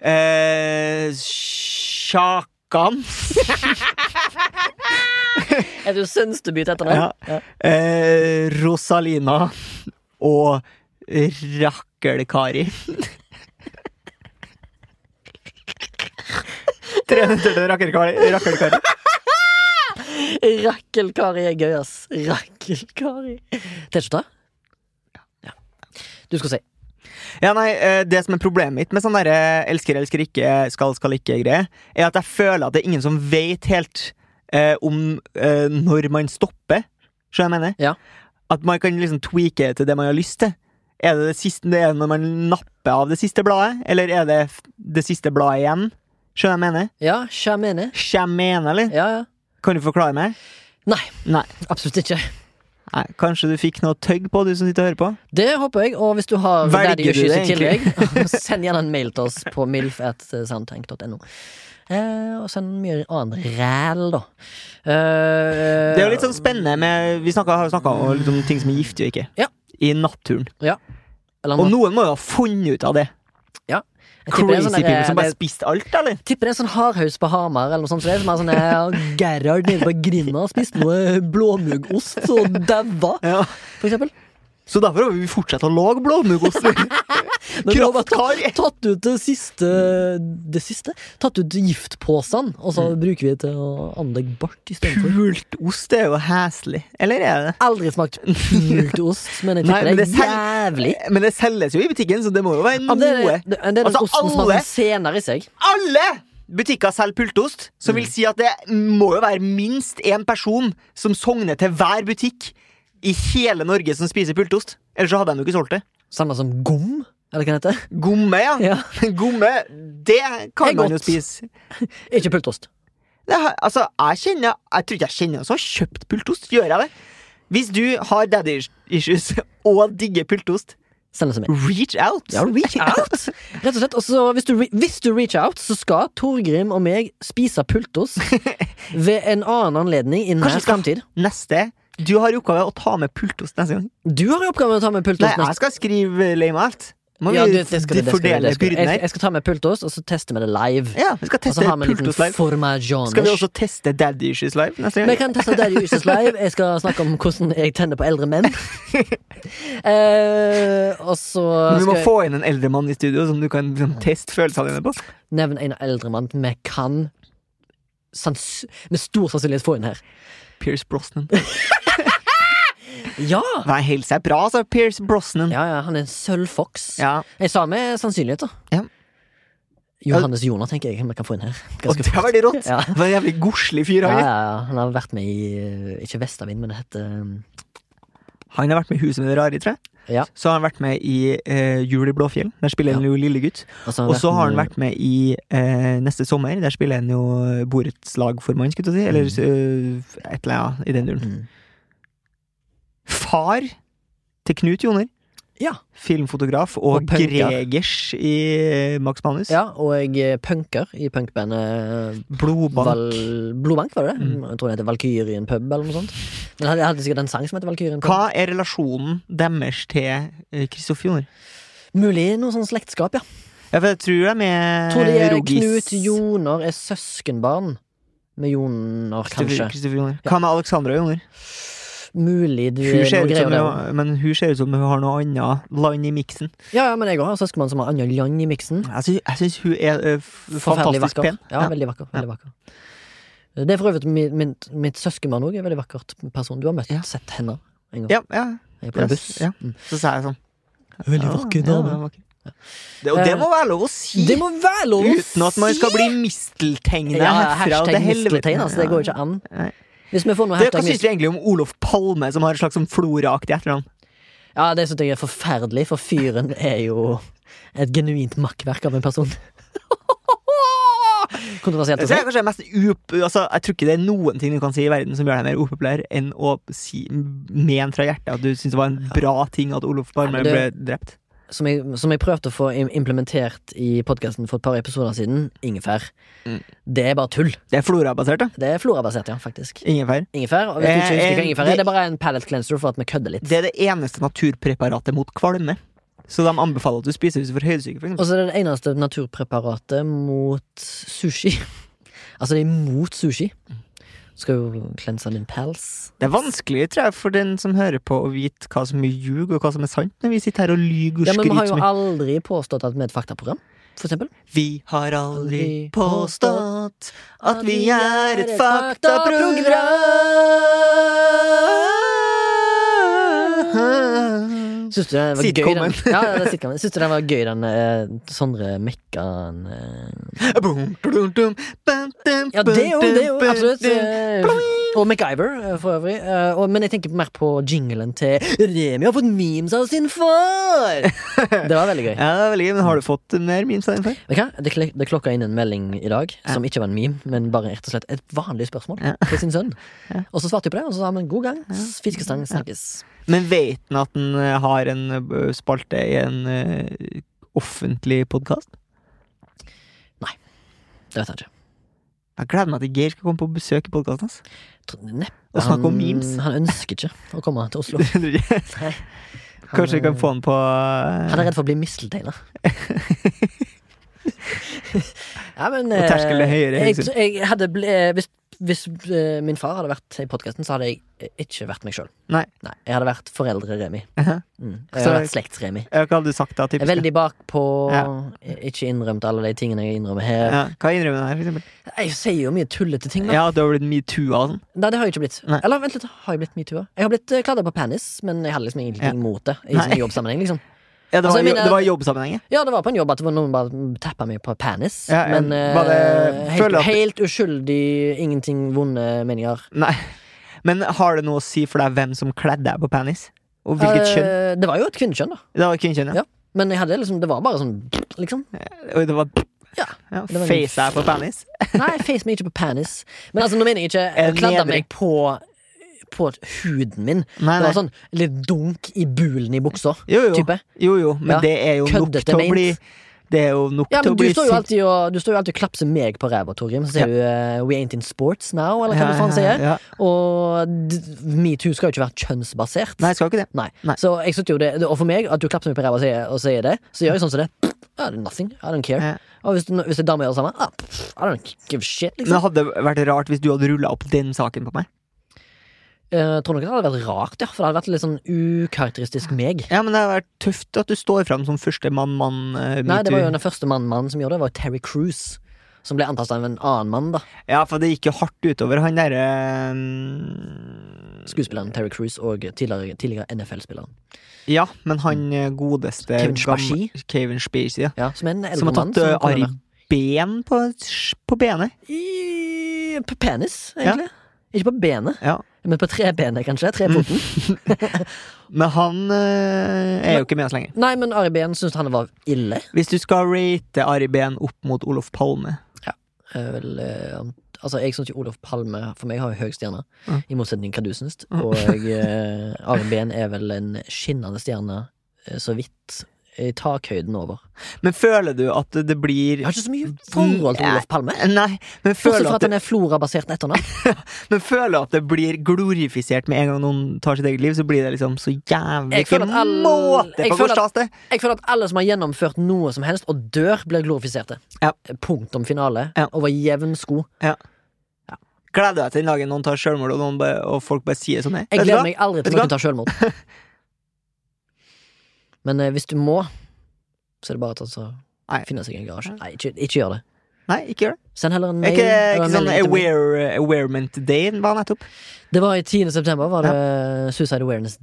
eh, Sjakan. [laughs] [laughs] Er du Sønsteby til etternavn? Ja. Eh, Rosalina og Rakkelkari. Tre minutter til Rakkelkari. Rakkelkari. Er gøy, ass. Rakkelkari. T-skjorte? Ja. Du skal si. Ja, nei, eh, Det som er problemet mitt med sånn der elsker, elsker ikke, skal, skal ikke-greie, er at jeg føler at det er ingen som vet helt eh, om eh, når man stopper. Skjønner jeg mener? Ja. At man kan liksom tweake til det man har lyst til. Er det det siste det er når man napper av det siste bladet, eller er det det siste bladet igjen? Skjønner jeg mener? Ja, skjønner jeg mener, eller? Ja, ja. Kan du forklare meg? Nei. Nei. Absolutt ikke. Nei. Kanskje du fikk noe tøgg på, du som sitter og hører på? Det håper jeg, og hvis du har Velger du det, egentlig? tillegg, [laughs] send gjerne en mail til oss på milf.soundtank.no. Eh, og en mye annen ræl, da. Eh, Det er jo litt sånn spennende med Vi snakket, har snakka om liksom, ting som er giftig og ikke. Ja. I naturen. eller Og noen må jo ha funnet ut av det. det er Crazy sånn people som bare spiste alt, eller? tipper det er sånn hardhaus på Hamar, eller noe sånt. Så det er som er sånn eh, Gerhard nede på grinda spiste noe blåmuggost og daua, Ja. for eksempel. Så derfor har vi fortsatt å lage blåmuggost. [laughs] [laughs] Men vi Kraftkar. tatt, ut det siste Det siste? Tatt ut giftposene, og Mm. så bruker vi det til å anlegge bart istedenfor. Pult ost er jo heslig. Eller er det? Aldri smakt [laughs] pult ost, men jeg Nei, tipper men det er jævlig. Men det selges jo i butikken, så det må jo være noe. det, det, det er den Altså, osten som har sånn i seg. Alle butikker selger pultost, som Mm. vil si at det må jo være minst én person som sogner til hver butikk i hele Norge som spiser pultost. Ellers så hadde de jo ikke solgt det. Samme som gom, eller hva det heter. Gomme, ja. Ja. [laughs] Gomme, det kan man jo spise. [laughs] Ikke pultost. Det, altså, jeg kjenner Jeg tror ikke jeg kjenner noen som har kjøpt pultost. Gjør jeg det? Hvis du har daddy issues og digger pultost, reach out. Ja, reach [laughs] out! Rett og slett. Og så hvis, du hvis du reach out, så skal Torgrim og meg spise pultost ved en annen anledning i nær framtid. Neste. Du har i oppgave å ta med pultost neste gang. Du har i oppgave å ta med Nei, jeg skal skrive lame alt. Ja, du, det skal, vi- det skal, det skal. Jeg, jeg skal ta med pultost, og så tester vi det live. Ja, vi skal teste vi pultost live. Skal vi også teste daddy issues live neste Vi gang? kan teste Daddy Issues live. Jeg skal snakke om hvordan jeg tenner på eldre menn. [laughs] eh, og så vi må jeg få inn en eldre mann i studio som du kan liksom, teste følelsene dine på. nevne en eldre mann vi kan sans med stor sannsynlighet få inn her. Pierce Brosnan. Ja! Nei, hils er bra, altså. Pierce Brosnan. Ja, ja, han er en sølvfoks. Ja. Jeg sa med sannsynlighet, da. Ja. Johannes Joner tenker jeg vi kan få inn her. Og det var veldig rått. Ja. Det var en jævlig godslig fyr. Ja, Han, ja, ja. Han har vært med i eh, Ikke Vestavind, men det heter um, han har vært med i Huset med det rare, tror jeg. Ja. Så har han vært med i eh, Jul i Blåfjell. Der spiller han jo lillegutt. Og så Og så har han vært med i eh, Neste sommer. Der spiller han jo borettslagformann, skulle jeg si. Eller uh, et eller annet i den duren. mm. Far til Knut Joner. Ja. Filmfotograf og, Og. Gregers i eh, Max Manus. ja, og jeg er punker i punkbandet Blodbank. Val Blodbank, var det det? Mm. Jeg tror det heter Valkyrien pub, eller noe sånt. Men jeg hadde, sikkert en sang som heter Valkyrien pub. Hva er relasjonen deres til eh, Kristoffer Joner? Mulig noe sånn slektskap, ja. Ja, for jeg tror det er med Tror de er Rogis. Knut Joner er søskenbarn med Joner, kanskje. Kristoffer Joner. Hva med Alexandra Joner? Mulig du Hun er ser ut greier som hun, men hun ser ut som hun har noe annet land i miksen. Ja, ja, men jeg òg har søskenbarn som har andre land i miksen. Jeg syns, hun er ø, fantastisk pen. Ja, veldig vakker. Veldig vakker. Det er for øvrig mitt, mitt, mitt søskenbarn òg en veldig vakkert person. Du har møtt Ja. sett henne en gang. ja, ja. Jeg på en buss. ja. Mm. Så sa jeg sånn Veldig vakker dame. vakker. Det, og det må være lov å si! Det må være lov å Uten at man skal bli misteltegnet ja, herfra og Hashtag til helvete. altså. Det går jo ikke an. Nei. Hvis vi får noe Det, hva syns du egentlig om Olof Palme, som har et slags sånn floraaktig etternavn? Ja, det syns jeg er forferdelig, for fyren er jo et genuint makkverk av en person. [laughs] Kontroversielt å si. jeg, altså, jeg tror ikke det er noen ting du kan si i verden som gjør deg mer upopulær enn å si men fra hjertet at du syns det var en bra ting at Olof Palme ble drept. Som jeg, som jeg prøvde å få implementert i podkasten for et par episoder siden. Ingefær. Mm. Det er bare tull. Det er florabasert, da. Det er florabasert, ja, faktisk. Ingefær. Ingefær. Og hvis du ikke Eh, husker hva ingefær det- er, det er bare en palate cleanser for at vi kødder litt. Det er det eneste naturpreparatet mot kvalme. Så de anbefaler at du spiser hvis du får høydesyke. Og så er det det eneste naturpreparatet mot sushi. [laughs] Altså, det er mot sushi. Skal jo cleanse din pels. Det er vanskelig tror jeg, for den som hører på, å vite hva som er ljug, og hva som er sant, når vi sitter her og lyver og Ja, men vi har jo aldri påstått at vi er et faktaprogram, for eksempel. Vi har Aldri påstått at vi er et faktaprogram. Syns du det var gøy, den? Ja, det er. Syns du den var gøy, den eh, Sondre Mekkan eh. Ja, det er jo, det er jo absolutt. eh, Og MacGyver, eh, for øvrig. Eh, og, men jeg tenker mer på jinglen til Remi har fått memes av sin far! [laughs] Det var veldig gøy. Ja, det var veldig gøy, men har du fått mer memes av din far? Okay. Det, det klokka inn en melding i dag Ja. som ikke var en meme, men bare rett og slett et vanlig spørsmål Ja. til sin sønn. [laughs] Ja. Og så svarte jeg på det, og så sa han god gang. Fiskestang snakkes. Men vet han at han eh, har en spalte i en uh, offentlig podkast? Det vet han ikke. Jeg gleder meg til Geir skal komme på besøk i podkasten hans. Neppe. Og snakke om memes. Han ønsker ikke å komme til Oslo. [laughs] Nei. Han, [laughs] Kanskje vi kan få han på eh, Han er redd for å bli mistelteiner. [laughs] ja, men Og terskelen er eh, høyere, Jeg, jeg hadde ble, eh, hvis, hvis eh, min far hadde vært i podkasten, så hadde jeg eh, ikke vært meg sjøl. Nei. Jeg hadde vært foreldre-Remi. Aha. [laughs] Mm. Jeg hadde vært slekts-Remi. Hva hadde du sagt da? Jeg er Typisk? veldig bakpå, Ja. ikke innrømt alle de tingene jeg innrømmer her. Ja, hva innrømmer du her, for eksempel? Jeg sier jo mye tullete ting, da. Ja, du har blitt metoo og sånn. Nei, det har jeg ikke blitt. Nei. Eller vent litt, har jeg blitt metoo? Jeg har blitt uh, kladda på penis, men jeg hadde liksom ingenting Ja. mot det. I Nei. sånn jobbsammenheng, liksom. Ja, det, Altså, var, altså, mener- det var jobbsammenheng. ja. Det var på en jobb at det var noen bare tappa meg på penis. Ja, men eh, var det- helt, at- helt uskyldig, ingenting vonde meninger. Nei. Men har det noe å si for deg hvem som kledde deg på penis? Og hvilket kjønn? Eh, Det var jo et kvinnekjønn, da. Det var kvinnekjønn, ja. Ja. Men liksom, det var bare sånn liksom. Og det var Ja. ja, Face deg på penis? Nei, face meg ikke på penis. Men altså, nå mener jeg ikke [laughs] kladda meg på På huden min. Nei, Det var sånn litt dunk i bulen i buksa. Jo, jo. Jo, jo. Men Ja. det er jo nok Køddete til å bli Det er jo nok Ja, til å du bli står alltid og, du står jo alltid og klapser meg på ræva, Torgrim. Så sier Ja. du uh, 'we ain't in sports now', eller hva du faen sier. Ja. Og metoo skal jo ikke være kjønnsbasert. Nei, skal ikke det. Nei. Nei. Så jeg synes jo det, og for meg, at du klapser meg på ræva og sier, og sier det, så gjør jeg sånn som det. Ja, det er nothing. I don't care. Ja. Og hvis, hvis en dame gjør det samme, ah, I don't give shit. Liksom. Men det hadde vært rart hvis du hadde rulla opp den saken på meg. Jeg tror nok det hadde vært rart, ja. For det hadde vært litt sånn ukarakteristisk meg. Ja, men det hadde vært tøft at du står fram som første mann-mann. Uh, Nei, det var jo den første mann-mann som gjorde det, var Terry Cruise. Som ble antastet av en annen mann, da. Ja, for det gikk jo hardt utover han derre um... Skuespilleren Terry Cruise og tidligere, tidligere NFL-spilleren. Ja, men han eh, godeste Kevin Spacey? Kevin Spacey, ja. Ja, som en eldre Som har tatt mann, Ari Ben på, på benet. I på penis, egentlig. Ikke på benet, Ja. Men på trebenet, kanskje. Trefoten. [laughs] Men han eh, er jo ikke med oss lenger. Nei, men Ari Behn syns han var ille. Hvis du skal rate Ari Behn opp mot Olof Palme Eh, Vel, eh, altså, jeg syns ikke Olof Palme for meg har jo høy stjerne, Mm. i motsetning til hva du syns. Og eh, [laughs] Ari Behn er vel en skinnende stjerne, eh, så vidt takhøyden over. Men føler du at det blir Jeg har ikke så mye forhold til Olof Palme. Nei, men Bortsett føler, fra at at det, han er florabasert etternavn. [laughs] men føler at det blir glorifisert med en gang noen tar sitt eget liv, så blir det liksom så jævlig ikke måte på hvor stas det. Jeg føler at alle som har gjennomført noe som helst, og dør, blir glorifiserte. Ja. Punktum finale. Ja. Over jevn sko. Gleder du deg til den dagen noen tar sjølmord, og, og folk bare sier sånn? Jeg gleder meg aldri til noen tar selvmord. [laughs] Men eh, hvis du må, så er det bare å altså, finne seg en garasje. Nei, ikke, ikke gjør det. Nei, ikke gjør det. Send heller en mail. ikke, ikke en sånn aware, Awarement Day var nettopp? Det var i 10. september, var det Suicide Awareness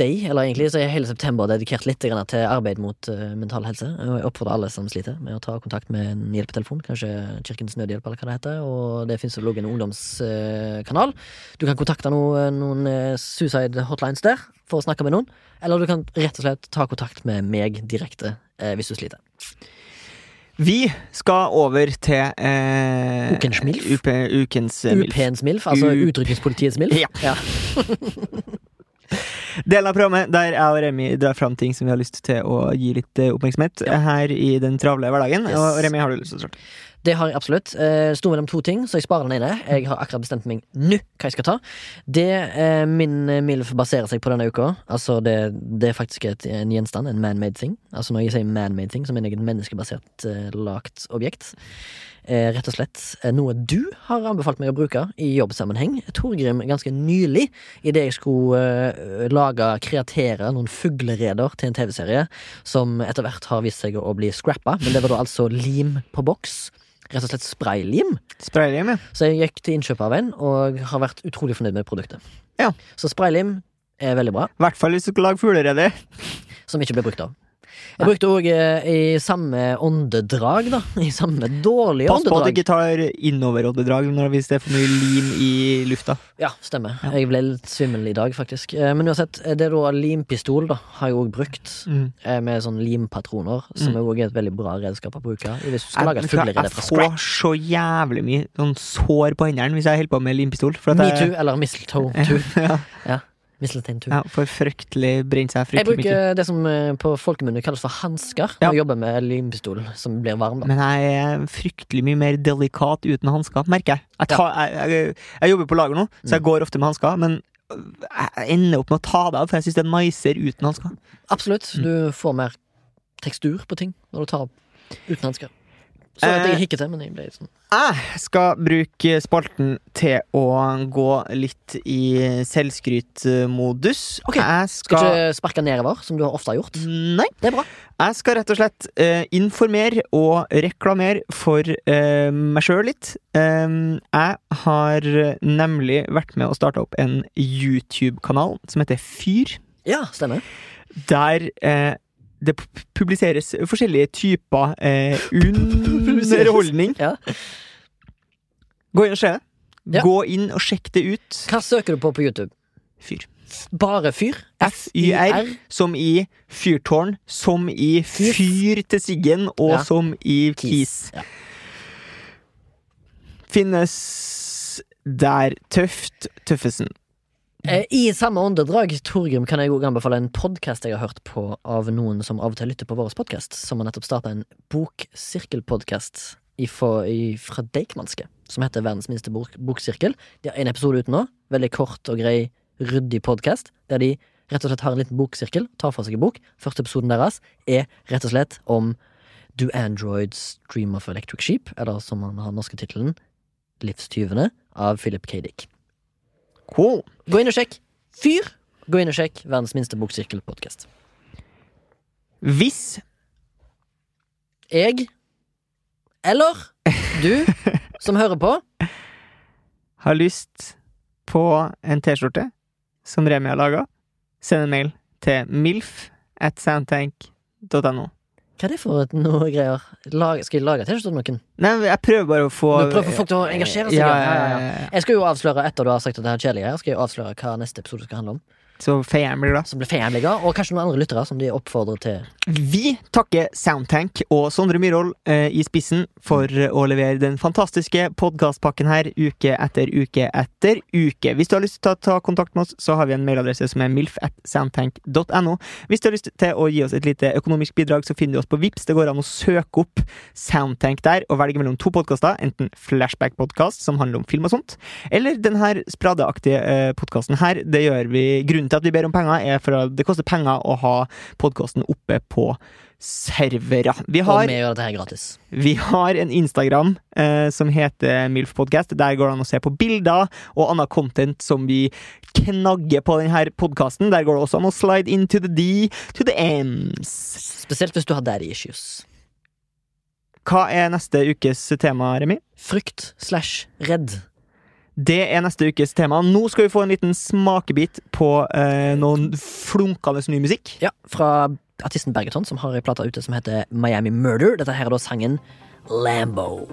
Day, eller egentlig så er hele september dedikert litt til arbeid mot eh, mental helse. Og jeg oppfordrer alle som sliter, med å ta kontakt med en hjelpetelefon, kanskje Kirkens Nødhjelp, eller hva det heter. Og det finnes jo en ungdomskanal. Du kan kontakte noen, noen eh, suicide hotlines der for å snakke med noen. Eller du kan rett og slett ta kontakt med meg direkte eh, hvis du sliter. Vi skal over til eh, Ukens MILF. UP, ukens eh, MILF. UP-ens MILF, altså Utrykningspolitiets MILF. Ja. [laughs] Delen av programmet der jeg og Remi drar fram ting som vi har lyst til å gi litt eh, oppmerksomhet Ja. her i den travle hverdagen. Yes. Og Remi, har du lyst til å starte? Det har jeg absolutt. Eh, Sto mellom to ting, så jeg sparer den ene. Jeg har akkurat bestemt meg nå hva jeg skal ta. Det eh, min eh, MILF baserer seg på denne uka, altså det, det er faktisk et, en gjenstand, en man-made thing. Altså når jeg sier man-made thing, så mener jeg et menneskebasert eh, lagt objekt. Eh, rett og slett eh, noe du har anbefalt meg å bruke i jobbsammenheng. Torgrim ganske nylig, idet jeg skulle eh, lage, kreatere noen fuglereder til en TV-serie som etter hvert har vist seg å bli scrappa, men det var da altså lim på boks. Rett og slett spraylim. Spraylim, ja. Så jeg gikk til innkjøp av en, og har vært utrolig fornøyd med produktet. Ja. Så spraylim er veldig bra, I hvert fall hvis du skal lage fuglereder. som ikke ble brukt av. Jeg brukte òg i samme åndedrag, da. I samme dårlige Pass på at du ikke tar innoveråndedrag hvis det er for mye lim i lufta. Ja, stemmer. Ja. Jeg ble litt svimmel i dag, faktisk. Eh, Men uansett, det er da limpistol, da, har jeg òg brukt. Mm. eh, Med sånn limpatroner, som Mm. er et veldig bra redskap å bruke. Hvis du skal Jeg, lage et vet fra scratch. jeg får så jævlig mye sånn sår på hendene hvis jeg holder på med limpistol. Me too, eller Metoo, eller mistletoe. ja, [laughs] Mistletoe. ja, for fryktelig brent seg Jeg fryktelig mye. bruker det som eh, på folkemunne kalles for hansker Ja. jeg jobber med limpistol som blir varm. da Men jeg er fryktelig mye mer delikat uten hansker, merker jeg. Jeg, tar, jeg, jeg. jeg jobber på lager nå, så jeg Mm. går ofte med hansker. Men jeg ender opp med å ta det av, for jeg syns det er nicer uten hansker. Absolutt. Mm. Du får mer tekstur på ting når du tar opp uten hansker. Så vet jeg hikket hikkete, men jeg ble sånn Jeg skal bruke spalten til å gå litt i selvskrytmodus. Ok. Jeg Skal skal ikke sparke nedover, som du ofte har gjort. Nei. Det er bra. Jeg skal rett og slett uh, informere og reklamere for uh, meg sjøl litt. Um, jeg har nemlig vært med å starte opp en YouTube-kanal som heter Fyr. Ja, stemmer. Der eh, det publiseres forskjellige typer eh, [laughs] underholdning. Ja. Gå inn og se det. Ja. Gå inn og sjekk det ut. Hva søker du på på YouTube? Fyr. Bare fyr? F-Y-R, som i fyrtårn, som i Fyr. fyr til siggen, og Ja. som i kis. Ja. Finnes der tøft Tøffesen. Eh, I samme åndedrag, Torgrim, kan jeg også anbefale en podkast jeg har hørt på av noen som av og til lytter på vår podkast, som har nettopp starta en boksirkelpodkast fra Deichmanske, som heter Verdens minste bok boksirkel. De har en episode ute nå. Veldig kort og grei, ryddig podkast, der de rett og slett har en liten boksirkel, tar for seg en bok. Første episoden deres er rett og slett om Do Androids Dream of Electric Sheep, eller som han har norske tittelen, Livstyvene, av Philip K. Dick. Cool. Gå inn og sjekk Fyr! Gå inn og sjekk Verdens minste boksirkel-podkast. Hvis Jeg, eller du [laughs] som hører på, har lyst på en T-skjorte som Remi har laga, send en mail til milf at soundtank.no. hva er det for noe greier? Lag, skal jeg lage T-skjorte til noen? Nei, jeg prøver bare å få Du prøver å få folk til å engasjere seg? Ja, Ja, ja. Jeg skal jo avsløre, etter du har sagt at det er kjedelig her, skal jeg avsløre hva neste episode skal handle om. Så feieren blir glad. Som blir fanliga, og kanskje noen andre lyttere som de oppfordrer til. Vi takker Soundtank og Sondre Myhrvold eh, i spissen for eh, å levere den fantastiske podkastpakken her uke etter uke etter uke. Hvis du har lyst til å ta, ta kontakt med oss, så har vi en mailadresse som er milf.soundtank.no. Hvis du har lyst til å gi oss et lite økonomisk bidrag, så finner du oss på Vips. Det går an å søke opp Soundtank der og velge mellom to podkaster, enten Flashback-podkast, som handler om film og sånt, eller den her spradeaktige eh, podkasten her. Det gjør vi Grunnen til at vi ber om penger, er for at det koster penger å ha podkasten oppe på servere. Vi Og har vi gjør dette gratis. vi har en Instagram eh, som heter MILF Podcast. Der går det an å se på bilder og annet content som vi knagger på denne podkasten. Der går det også an å slide into the D to the M's. Spesielt hvis du har daddy issues. Hva er neste ukes tema, Remi? Frykt slash redd. Det er neste ukes tema. Nå skal vi få en liten smakebit på eh, noen flunkende ny musikk. Ja, fra artisten Bergeton, som har ei plate ute som heter Miami Murder. Dette her er da sangen Lambo.